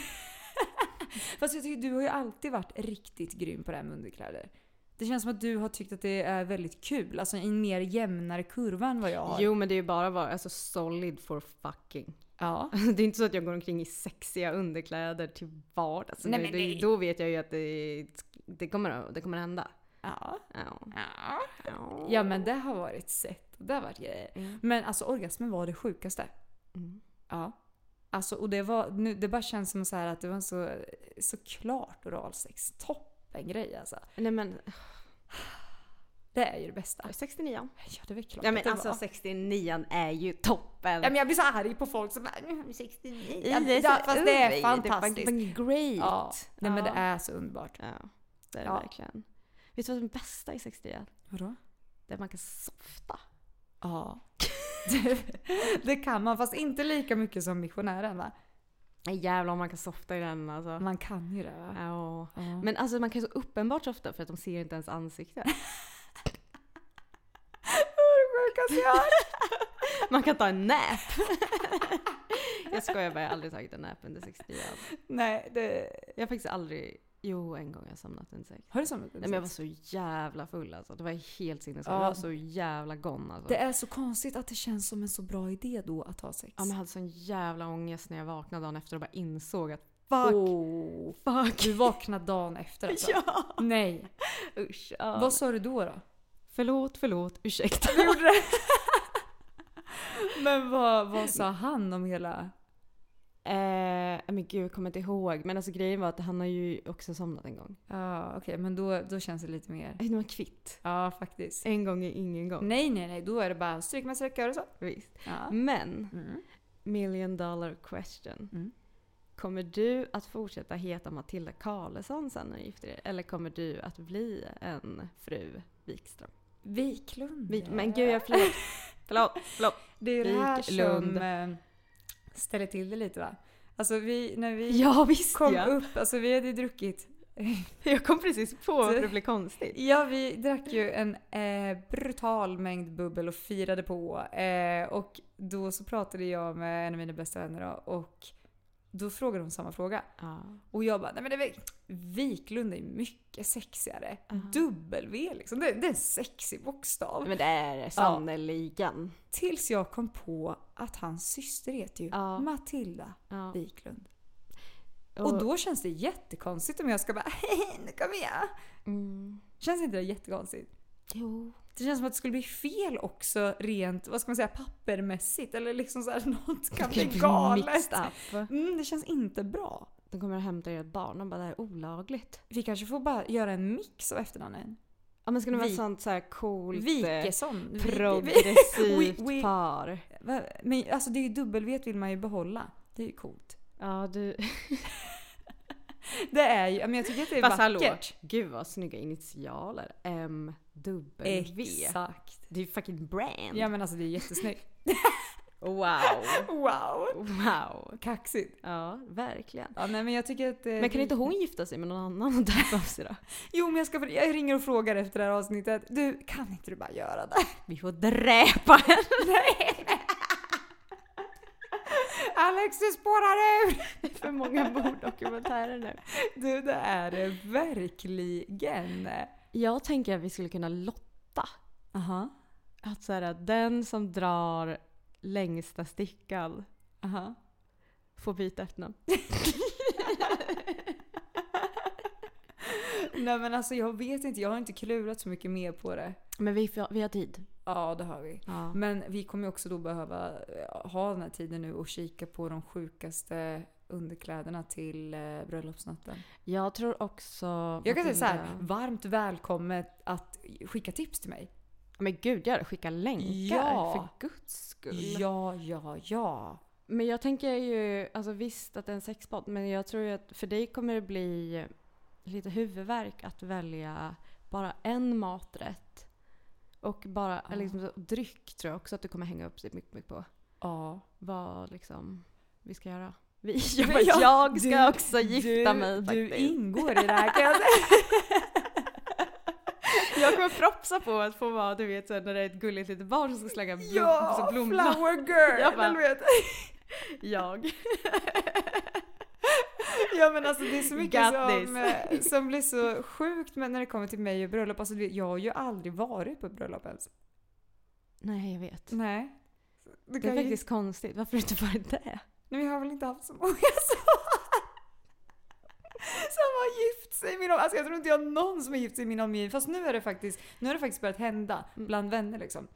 [SPEAKER 2] <laughs>
[SPEAKER 1] Fast jag tycker du har ju alltid varit riktigt grym på det här med underkläder. Det känns som att du har tyckt att det är väldigt kul. Alltså en mer jämnare kurva än vad jag har.
[SPEAKER 2] Jo men det är ju bara vara alltså solid for fucking.
[SPEAKER 1] Ja. <laughs>
[SPEAKER 2] Det är inte så att jag går omkring i sexiga underkläder till vardags.
[SPEAKER 1] Nej,
[SPEAKER 2] Nej,
[SPEAKER 1] men nej.
[SPEAKER 2] Då vet jag ju att det, det, kommer, det kommer hända.
[SPEAKER 1] Ja.
[SPEAKER 2] Ja.
[SPEAKER 1] Ja. ja men det har varit sett. Det har varit grejer.
[SPEAKER 2] Mm.
[SPEAKER 1] Men alltså orgasmen var det sjukaste.
[SPEAKER 2] Mm.
[SPEAKER 1] Ja. Alltså, och det, var, nu, det bara känns som så att det var så, så klart oralsex. Toppen grej alltså.
[SPEAKER 2] Nej men
[SPEAKER 1] Det är ju det bästa.
[SPEAKER 2] 69
[SPEAKER 1] Ja det är väl klart
[SPEAKER 2] Ja men
[SPEAKER 1] det
[SPEAKER 2] alltså
[SPEAKER 1] var.
[SPEAKER 2] 69 är ju toppen.
[SPEAKER 1] Ja, men jag blir så arg på folk som bara "Mm, 69. Ja,
[SPEAKER 2] det är så
[SPEAKER 1] ja, fast det är fantastiskt.
[SPEAKER 2] Det är bara great.
[SPEAKER 1] Ja, nej men det
[SPEAKER 2] Ja.
[SPEAKER 1] är så underbart.
[SPEAKER 2] Ja, det är det
[SPEAKER 1] Ja.
[SPEAKER 2] verkligen. Vet du vad som är bästa i 60 är?
[SPEAKER 1] Vadå?
[SPEAKER 2] Det är att man kan softa.
[SPEAKER 1] Ja. <laughs> Det, det kan man, fast inte lika mycket som missionären va?
[SPEAKER 2] Jävlar om man kan softa i den alltså.
[SPEAKER 1] Man kan ju det va?
[SPEAKER 2] Ja.
[SPEAKER 1] Ja.
[SPEAKER 2] Men alltså man kan ju så uppenbart softa för att de ser inte ens ansikte. <laughs> <laughs> Man kan ta en nap. jag skojar bara, jag har aldrig tagit en nap under 60 år.
[SPEAKER 1] Nej, det...
[SPEAKER 2] Jag har faktiskt aldrig, jo en gång har jag somnat under sex.
[SPEAKER 1] Har du somnat
[SPEAKER 2] Nej men jag var så jävla full alltså. Det var helt sinnessjukt.
[SPEAKER 1] Ja.
[SPEAKER 2] Jag var så jävla gone alltså.
[SPEAKER 1] Det är så konstigt att det känns som en så bra idé då att ha sex.
[SPEAKER 2] Ja men jag hade sån jävla ångest när jag vaknade dagen efter och bara insåg att fuck,
[SPEAKER 1] oh,
[SPEAKER 2] fuck.
[SPEAKER 1] du vaknade dagen efter alltså? <laughs>
[SPEAKER 2] Ja!
[SPEAKER 1] Nej.
[SPEAKER 2] Usch. Ja.
[SPEAKER 1] Vad sa du då då?
[SPEAKER 2] Förlåt, förlåt, ursäkta.
[SPEAKER 1] Du gjorde det? <laughs> Men vad, vad sa han om hela...
[SPEAKER 2] Eh, men gud, jag kommer inte ihåg. Men alltså grejen var att han har ju också somnat en gång.
[SPEAKER 1] Ja okej, men då, då känns det lite mer...
[SPEAKER 2] Nu var kvitt.
[SPEAKER 1] Ja faktiskt.
[SPEAKER 2] En gång är ingen gång.
[SPEAKER 1] Nej nej nej, då är det bara stryk med sträckor och så.
[SPEAKER 2] Visst.
[SPEAKER 1] Ja.
[SPEAKER 2] Men,
[SPEAKER 1] Mm.
[SPEAKER 2] million dollar question.
[SPEAKER 1] Mm.
[SPEAKER 2] Kommer du att fortsätta heta Matilda Karlsson sen när du gifter dig? Eller kommer du att bli en fru Wikström?
[SPEAKER 1] Wiklund.
[SPEAKER 2] Vik- men gud, jag förlåt. <laughs> förlåt, förlåt.
[SPEAKER 1] Det är det här
[SPEAKER 2] Wiklund.
[SPEAKER 1] som eh, ställer till det lite va? Alltså vi, när vi
[SPEAKER 2] Ja visst
[SPEAKER 1] kom
[SPEAKER 2] ja.
[SPEAKER 1] upp, alltså vi hade ju druckit <laughs>
[SPEAKER 2] Jag kom precis på att det blev konstigt.
[SPEAKER 1] Ja, vi drack ju en eh, brutal mängd bubbel och firade på. Eh, och då så pratade jag med en av mina bästa vänner då, och då frågade hon samma fråga.
[SPEAKER 2] Ja.
[SPEAKER 1] Och jag bara, nej men det är väl, Wiklund är mycket sexigare.
[SPEAKER 2] Ja.
[SPEAKER 1] W liksom, det, det är en sexig bokstav.
[SPEAKER 2] Men det är det sannerligen.
[SPEAKER 1] Tills jag kom på att hans syster heter ju
[SPEAKER 2] Ja.
[SPEAKER 1] Matilda
[SPEAKER 2] Ja.
[SPEAKER 1] Wiklund.
[SPEAKER 2] Och,
[SPEAKER 1] Och då känns det jättekonstigt om jag ska bara, <laughs> hej nu kommer jag.
[SPEAKER 2] mm,
[SPEAKER 1] Känns inte det jättekonstigt?
[SPEAKER 2] Jo.
[SPEAKER 1] Det känns som att det skulle bli fel också rent, vad ska man säga, pappermässigt. Eller liksom så här, <laughs> något kan bli galet. Mm, det känns inte bra.
[SPEAKER 2] De kommer att hämta ert barn och bara det här är olagligt.
[SPEAKER 1] Vi kanske får bara göra en mix av efternamnen.
[SPEAKER 2] Ja men ska det vara
[SPEAKER 1] Vi-
[SPEAKER 2] sånt så här coolt eh,
[SPEAKER 1] Wikesson. Vi- vi-
[SPEAKER 2] progressivt <laughs>
[SPEAKER 1] vi- vi-
[SPEAKER 2] par?
[SPEAKER 1] Men alltså det är ju dubbel-vet vill man ju behålla. Det är ju coolt.
[SPEAKER 2] Ja du. <laughs>
[SPEAKER 1] Det är ju, men jag tycker att det är
[SPEAKER 2] Fast hallå.
[SPEAKER 1] vackert.
[SPEAKER 2] Gud vad snygga initialer. MW.
[SPEAKER 1] Exakt.
[SPEAKER 2] Det är ju fucking brand.
[SPEAKER 1] Ja men alltså det är jättesnyggt. <laughs>
[SPEAKER 2] Wow.
[SPEAKER 1] Wow!
[SPEAKER 2] Wow.
[SPEAKER 1] Kaxigt.
[SPEAKER 2] Ja, verkligen.
[SPEAKER 1] Ja, nej, men jag tycker att... eh,
[SPEAKER 2] Men kan inte hon gifta sig med någon annan och döpa av sig då? <laughs>
[SPEAKER 1] Jo men jag, ska, jag ringer och frågar efter det här avsnittet. Du, kan inte du bara göra det?
[SPEAKER 2] Vi får dräpa henne! <laughs>
[SPEAKER 1] Alex du spårar ur!
[SPEAKER 2] För många morddokumentärer nu.
[SPEAKER 1] Du det är det verkligen.
[SPEAKER 2] Jag tänker att vi skulle kunna lotta.
[SPEAKER 1] Aha.
[SPEAKER 2] Att så här, den som drar längsta stickan
[SPEAKER 1] Aha.
[SPEAKER 2] får byta efternamn. <laughs> <laughs>
[SPEAKER 1] Nej men alltså jag vet inte, jag har inte klurat så mycket mer på det.
[SPEAKER 2] Men vi, får- vi har tid.
[SPEAKER 1] Ja det har vi.
[SPEAKER 2] Ja.
[SPEAKER 1] Men vi kommer ju också då behöva eh, ha den här tiden nu och kika på de sjukaste underkläderna till eh, bröllopsnatten.
[SPEAKER 2] Jag tror också...
[SPEAKER 1] Jag kan säga så här,
[SPEAKER 2] Matilda-
[SPEAKER 1] varmt välkommet att skicka tips till mig.
[SPEAKER 2] Men gud, gör det. Skicka länkar
[SPEAKER 1] Ja.
[SPEAKER 2] för guds skull.
[SPEAKER 1] Ja, ja, ja.
[SPEAKER 2] Men jag tänker ju, alltså visst att det är en sexpodd, men jag tror ju att för dig kommer det bli lite huvudvärk att välja bara en maträtt. Och bara
[SPEAKER 1] Ja.
[SPEAKER 2] liksom, dryck tror jag också att du kommer hänga upp sig mycket, mycket på.
[SPEAKER 1] Ja.
[SPEAKER 2] Vad liksom vi ska göra. Vi, <laughs> jag, bara,
[SPEAKER 1] Ja,
[SPEAKER 2] jag ska
[SPEAKER 1] du-
[SPEAKER 2] också gifta
[SPEAKER 1] du,
[SPEAKER 2] mig
[SPEAKER 1] Du
[SPEAKER 2] faktiskt.
[SPEAKER 1] ingår i det här kan jag <laughs> säga.
[SPEAKER 2] Jag kommer propsa på att få vara, du vet, när det är ett gulligt litet barn som ska slänga blom,
[SPEAKER 1] Ja,
[SPEAKER 2] så blomblad.
[SPEAKER 1] flower girl!
[SPEAKER 2] Jag bara-
[SPEAKER 1] du vet. <laughs>
[SPEAKER 2] Jag.
[SPEAKER 1] Ja men alltså det är så mycket som, eh, som blir så sjukt med när det kommer till mig och bröllop. Alltså du jag har ju aldrig varit på ett bröllop ens.
[SPEAKER 2] Nej, jag vet.
[SPEAKER 1] Nej. Du
[SPEAKER 2] Det är
[SPEAKER 1] kan ju-
[SPEAKER 2] faktiskt konstigt. Varför har du inte varit det?
[SPEAKER 1] Vi har väl inte haft så många <laughs> som, som har gift sig i min om- Alltså jag tror inte jag har någon som har gift sig i min omgivning. Fast nu är det faktiskt, nu har det faktiskt börjat hända
[SPEAKER 2] Mm.
[SPEAKER 1] bland vänner liksom.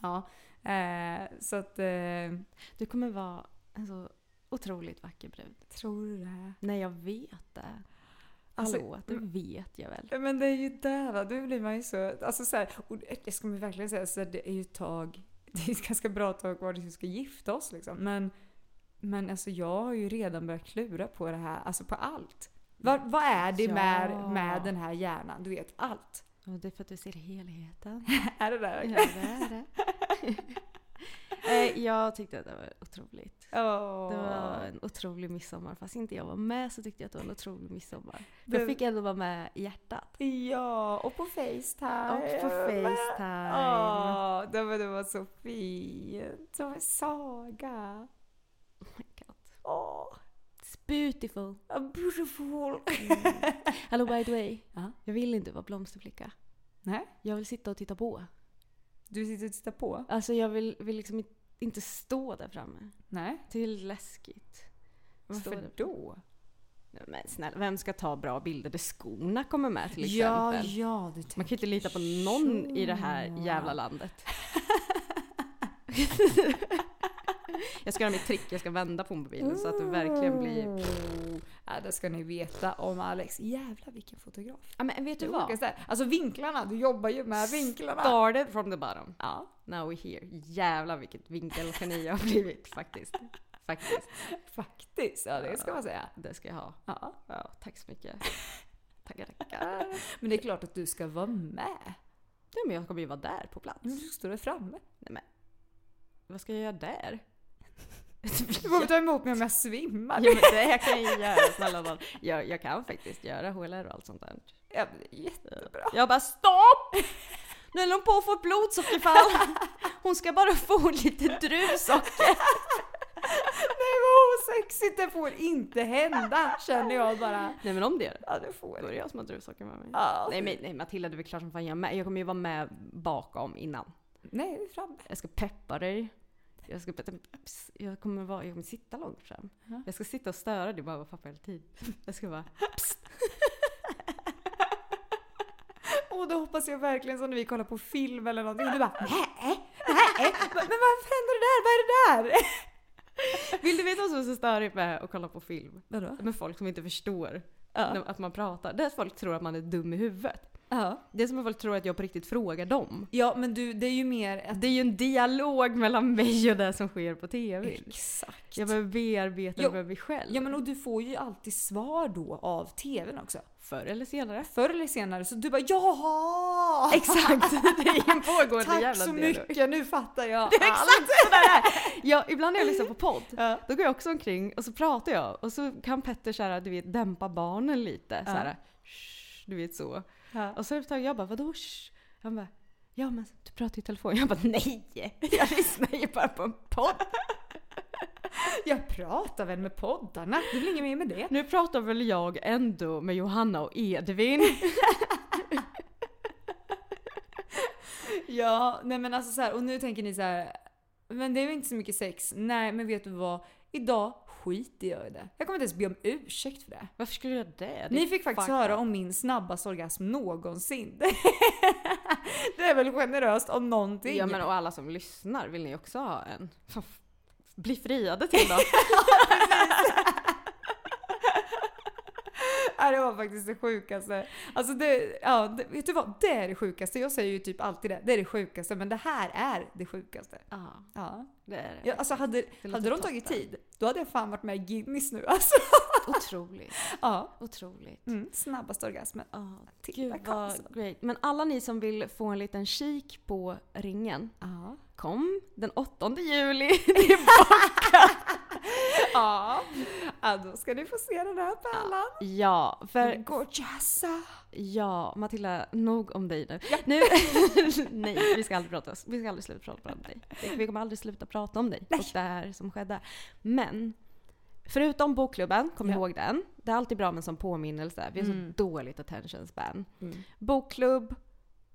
[SPEAKER 1] Ja. Eh, så att... Eh,
[SPEAKER 2] Du kommer vara en så otroligt vacker brud.
[SPEAKER 1] tror du det?
[SPEAKER 2] Nej, jag vet det.
[SPEAKER 1] Alltså,
[SPEAKER 2] Förlåt, det vet jag väl.
[SPEAKER 1] Men det är ju där, va. då blir man ju så... Alltså så här, och det ska man verkligen säga, så här, det är ju ett tag, <laughs> det är ett ganska bra tag kvar tills vi ska gifta oss liksom. Men, men alltså jag har ju redan börjat klura på det här, alltså på allt. Vad, vad är det
[SPEAKER 2] Ja.
[SPEAKER 1] med, med den här hjärnan? Du vet, allt.
[SPEAKER 2] Och det är för att du ser helheten. <laughs>
[SPEAKER 1] Är det där?
[SPEAKER 2] Ja, det är det. <laughs> Eh, jag tyckte att det var otroligt.
[SPEAKER 1] Åh.
[SPEAKER 2] Det var en otrolig midsommar. Fast inte jag var med så tyckte jag att det var en otrolig midsommar.
[SPEAKER 1] Det-
[SPEAKER 2] Jag fick ändå vara med i hjärtat.
[SPEAKER 1] Ja, och på Facetime.
[SPEAKER 2] Och på Facetime.
[SPEAKER 1] Åh, det var, det var så fint. Som en saga.
[SPEAKER 2] Oh my god.
[SPEAKER 1] Åh,
[SPEAKER 2] It's beautiful.
[SPEAKER 1] a beautiful.
[SPEAKER 2] Hello by the way.
[SPEAKER 1] Ja.
[SPEAKER 2] Jag vill inte vara blomsterflicka.
[SPEAKER 1] Nej,
[SPEAKER 2] Jag vill sitta och titta på.
[SPEAKER 1] du sitter och tittar på?
[SPEAKER 2] Alltså jag vill, vill liksom inte- stå där framme.
[SPEAKER 1] Nej.
[SPEAKER 2] Det är läskigt.
[SPEAKER 1] Varför då?
[SPEAKER 2] Men snälla, vem ska ta bra bilder där skorna kommer med till
[SPEAKER 1] Ja,
[SPEAKER 2] exempel?
[SPEAKER 1] ja, du
[SPEAKER 2] Man kan ju inte lita på någon i det här
[SPEAKER 1] Så.
[SPEAKER 2] jävla landet. <laughs> <laughs> <laughs> jag ska göra mitt trick, jag ska vända på mobilen så att det verkligen blir...
[SPEAKER 1] Oh. Ja, det ska ni veta om Alex. Jävlar vilken fotograf.
[SPEAKER 2] Ja men vet du vad?
[SPEAKER 1] Alltså vinklarna, du jobbar ju med vinklarna.
[SPEAKER 2] Started from the bottom.
[SPEAKER 1] Ja,
[SPEAKER 2] Now we're here. Jävlar vilket vinkelgeni jag har blivit faktiskt. Faktiskt.
[SPEAKER 1] faktiskt. Ja, det ska man säga.
[SPEAKER 2] Det ska jag ha.
[SPEAKER 1] Ja.
[SPEAKER 2] Ja, tack så mycket. Tackar, tackar. <laughs>
[SPEAKER 1] Men det är klart att du ska vara med.
[SPEAKER 2] Ja, men jag kommer ju vara där på plats.
[SPEAKER 1] Du står framme.
[SPEAKER 2] Nej, men, vad ska jag göra där?
[SPEAKER 1] Du får ta emot mig om jag svimmar.
[SPEAKER 2] Ja, men det kan jag göra snälla nån. jag, jag kan faktiskt göra HLR och allt sånt där.
[SPEAKER 1] Ja, det jättebra.
[SPEAKER 2] Jag bara stopp! Nu håller hon på att få ett blodsockerfall. Hon ska bara få lite druvsocker.
[SPEAKER 1] Nej vad osexigt, det får inte hända känner jag bara.
[SPEAKER 2] Nej men om det gör det.
[SPEAKER 1] Ja det får
[SPEAKER 2] Då är
[SPEAKER 1] det.
[SPEAKER 2] det jag som har druvsocker med mig.
[SPEAKER 1] Ja.
[SPEAKER 2] Nej men nej, Matilda du är väl klart som fan jag är med. Jag kommer ju vara med bakom innan.
[SPEAKER 1] Nej, det framme.
[SPEAKER 2] Jag ska peppa dig. Jag, ska, jag, kommer vara, jag kommer sitta långt fram.
[SPEAKER 1] Ja.
[SPEAKER 2] Jag ska sitta och störa dig bara och pappa hela tiden. <laughs> Jag ska bara psst. <laughs>
[SPEAKER 1] Och då hoppas jag verkligen som när vi kollar på film eller någonting och du bara nej, nej, <laughs> men varför händer det där? Vad är det där?
[SPEAKER 2] Vill du veta vad som är så störigt med att kolla på film?
[SPEAKER 1] Vadå?
[SPEAKER 2] Med folk som inte förstår
[SPEAKER 1] Ja.
[SPEAKER 2] att man pratar. Det är att folk tror att man är dum i huvudet.
[SPEAKER 1] Ja.
[SPEAKER 2] Det är som att folk tror att jag på riktigt frågar dem.
[SPEAKER 1] ja men du, det är ju mer att...
[SPEAKER 2] Det är ju en dialog mellan mig och det som sker på TV.
[SPEAKER 1] Exakt.
[SPEAKER 2] Jag behöver bearbeta
[SPEAKER 1] Jo.
[SPEAKER 2] mig själv.
[SPEAKER 1] Ja men och du får ju alltid svar då av TVn också.
[SPEAKER 2] Förr eller senare.
[SPEAKER 1] Förr eller senare så du bara jaha!
[SPEAKER 2] Exakt! Det är en pågående
[SPEAKER 1] Tack
[SPEAKER 2] jävla
[SPEAKER 1] så
[SPEAKER 2] dialog.
[SPEAKER 1] mycket, nu fattar jag
[SPEAKER 2] Det är exakt sådär! Ja, ibland när jag lyssnar på podd,
[SPEAKER 1] Ja.
[SPEAKER 2] då går jag också omkring och så pratar jag och så kan Petter såhär, du vet, dämpa barnen lite.
[SPEAKER 1] Ja.
[SPEAKER 2] Såhär, "Shh", du vet så.
[SPEAKER 1] Ja.
[SPEAKER 2] Och så ett tag jag bara, vadå shh? Han bara, ja men du pratar i telefon. Jag bara, nej! <laughs> Jag lyssnar ju bara på en podd.
[SPEAKER 1] Jag pratar väl med poddarna, det är väl inget mer med det.
[SPEAKER 2] Nu pratar väl jag ändå med Johanna och Edvin. <laughs>
[SPEAKER 1] Ja, nej men alltså så här, och nu tänker ni så här, men det är väl inte så mycket sex. Nej, men vet du vad? Idag skiter jag i det. Jag kommer inte ens be om ursäkt för det.
[SPEAKER 2] Varför skulle du göra det?
[SPEAKER 1] Ni fick faktiskt
[SPEAKER 2] fucked
[SPEAKER 1] höra om min snabbaste orgasm någonsin. <laughs> det är väl generöst om någonting.
[SPEAKER 2] Ja men och alla som lyssnar, vill ni också ha en? Bli friade till då. <laughs>
[SPEAKER 1] Ja, <laughs> det var faktiskt det sjukaste. Alltså det, ja, det, vet du vad? Det är det sjukaste. Jag säger ju typ alltid det. Det är det sjukaste. Men det här är det sjukaste.
[SPEAKER 2] ja,
[SPEAKER 1] Ja.
[SPEAKER 2] det är det.
[SPEAKER 1] Ja, alltså hade, hade de tagit
[SPEAKER 2] toppen.
[SPEAKER 1] tid, då hade jag fan varit med i Guinness nu alltså.
[SPEAKER 2] Otroligt. <laughs>
[SPEAKER 1] Ja.
[SPEAKER 2] Otroligt.
[SPEAKER 1] Mm, snabbaste orgasmen. Titta
[SPEAKER 2] gud vad great. Men alla ni som vill få en liten kik på ringen,
[SPEAKER 1] Ja.
[SPEAKER 2] kom den 8 juli. <laughs>
[SPEAKER 1] Ja. ja, då ska ni få se den här pärlan.
[SPEAKER 2] ja, för
[SPEAKER 1] Gorgeousa.
[SPEAKER 2] Ja, Matilda, nog om dig nu. nu <laughs> nej, vi ska aldrig prata, vi ska aldrig sluta prata om dig. Vi kommer aldrig sluta prata om dig och det här som skedde. Men, förutom bokklubben, kom
[SPEAKER 1] Ja.
[SPEAKER 2] ihåg den. Det är alltid bra med en sån påminnelse. Vi har
[SPEAKER 1] Mm.
[SPEAKER 2] så dåligt attention span.
[SPEAKER 1] Mm.
[SPEAKER 2] Bokklubb,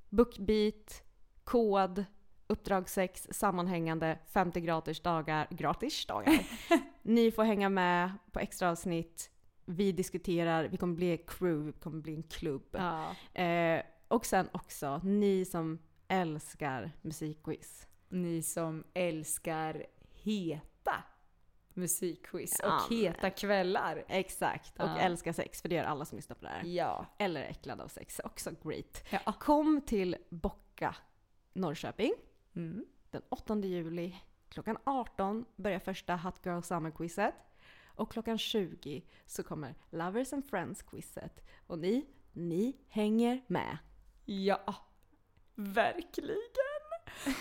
[SPEAKER 2] bookbeat, kod, uppdrag 6, sammanhängande, 50 gratis dagar, gratis dagar. <laughs> Ni får hänga med på extra avsnitt. Vi diskuterar, vi kommer bli ett crew, vi kommer bli en klubb.
[SPEAKER 1] Ja.
[SPEAKER 2] Eh, och sen också, ni som älskar musikquiz.
[SPEAKER 1] Ni som älskar heta musikquiz och
[SPEAKER 2] Ja,
[SPEAKER 1] heta kvällar.
[SPEAKER 2] Exakt, och
[SPEAKER 1] Ja.
[SPEAKER 2] älskar sex, för det gör alla som lyssnar på det här.
[SPEAKER 1] Ja.
[SPEAKER 2] Eller äcklade av sex, också great.
[SPEAKER 1] ja.
[SPEAKER 2] Kom till Bocka, Norrköping,
[SPEAKER 1] Mm.
[SPEAKER 2] den 8 juli. Klockan 18 börjar första Hot Girl Summer-quizet. Och klockan 20 så kommer Lovers and Friends-quizet. Och ni, ni hänger med.
[SPEAKER 1] Ja, verkligen.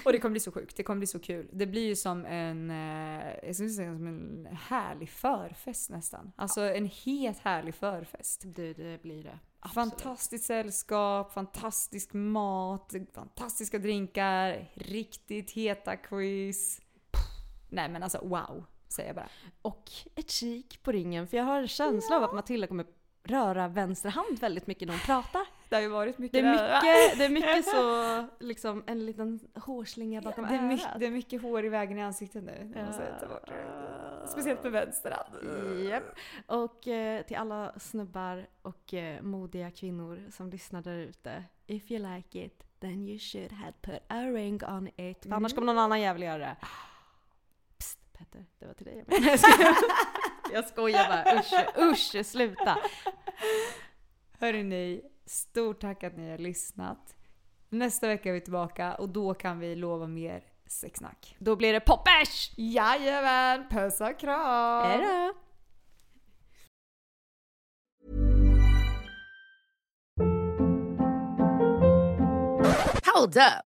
[SPEAKER 1] Och det kommer bli så sjukt, det kommer bli så kul. Det blir ju som en, eh, jag skulle säga som en härlig förfest nästan. Alltså en het härlig förfest.
[SPEAKER 2] Det, det blir det. Absolut.
[SPEAKER 1] Fantastiskt sällskap, fantastisk mat, fantastiska drinkar, riktigt heta quiz. Nej men alltså wow, säger jag bara.
[SPEAKER 2] Och ett kik på ringen, för jag har en känsla av att Matilda kommer röra vänster hand väldigt mycket när hon pratar.
[SPEAKER 1] Det har ju varit mycket
[SPEAKER 2] Det är mycket, det är mycket <laughs> så, liksom en liten hårslinga bakom
[SPEAKER 1] det, är mycket, det är mycket hår i vägen i ansiktet nu. Ta bort det. Speciellt med vänster hand.
[SPEAKER 2] Japp. Och eh, till alla snubbar och eh, modiga kvinnor som lyssnar där ute. If you like it, then you should have put a ring on it. För annars kommer någon annan jävel göra det. Petter, det var till dig jag skojar. <laughs> Jag skojar bara. Usch, usch, sluta.
[SPEAKER 1] Hörrni, stort tack att ni har lyssnat. Nästa vecka är vi tillbaka och då kan vi lova mer sexsnack.
[SPEAKER 2] Då blir det poppers!
[SPEAKER 1] Jajamän! Puss och kram!
[SPEAKER 2] Hejdå!
[SPEAKER 4] Hold up.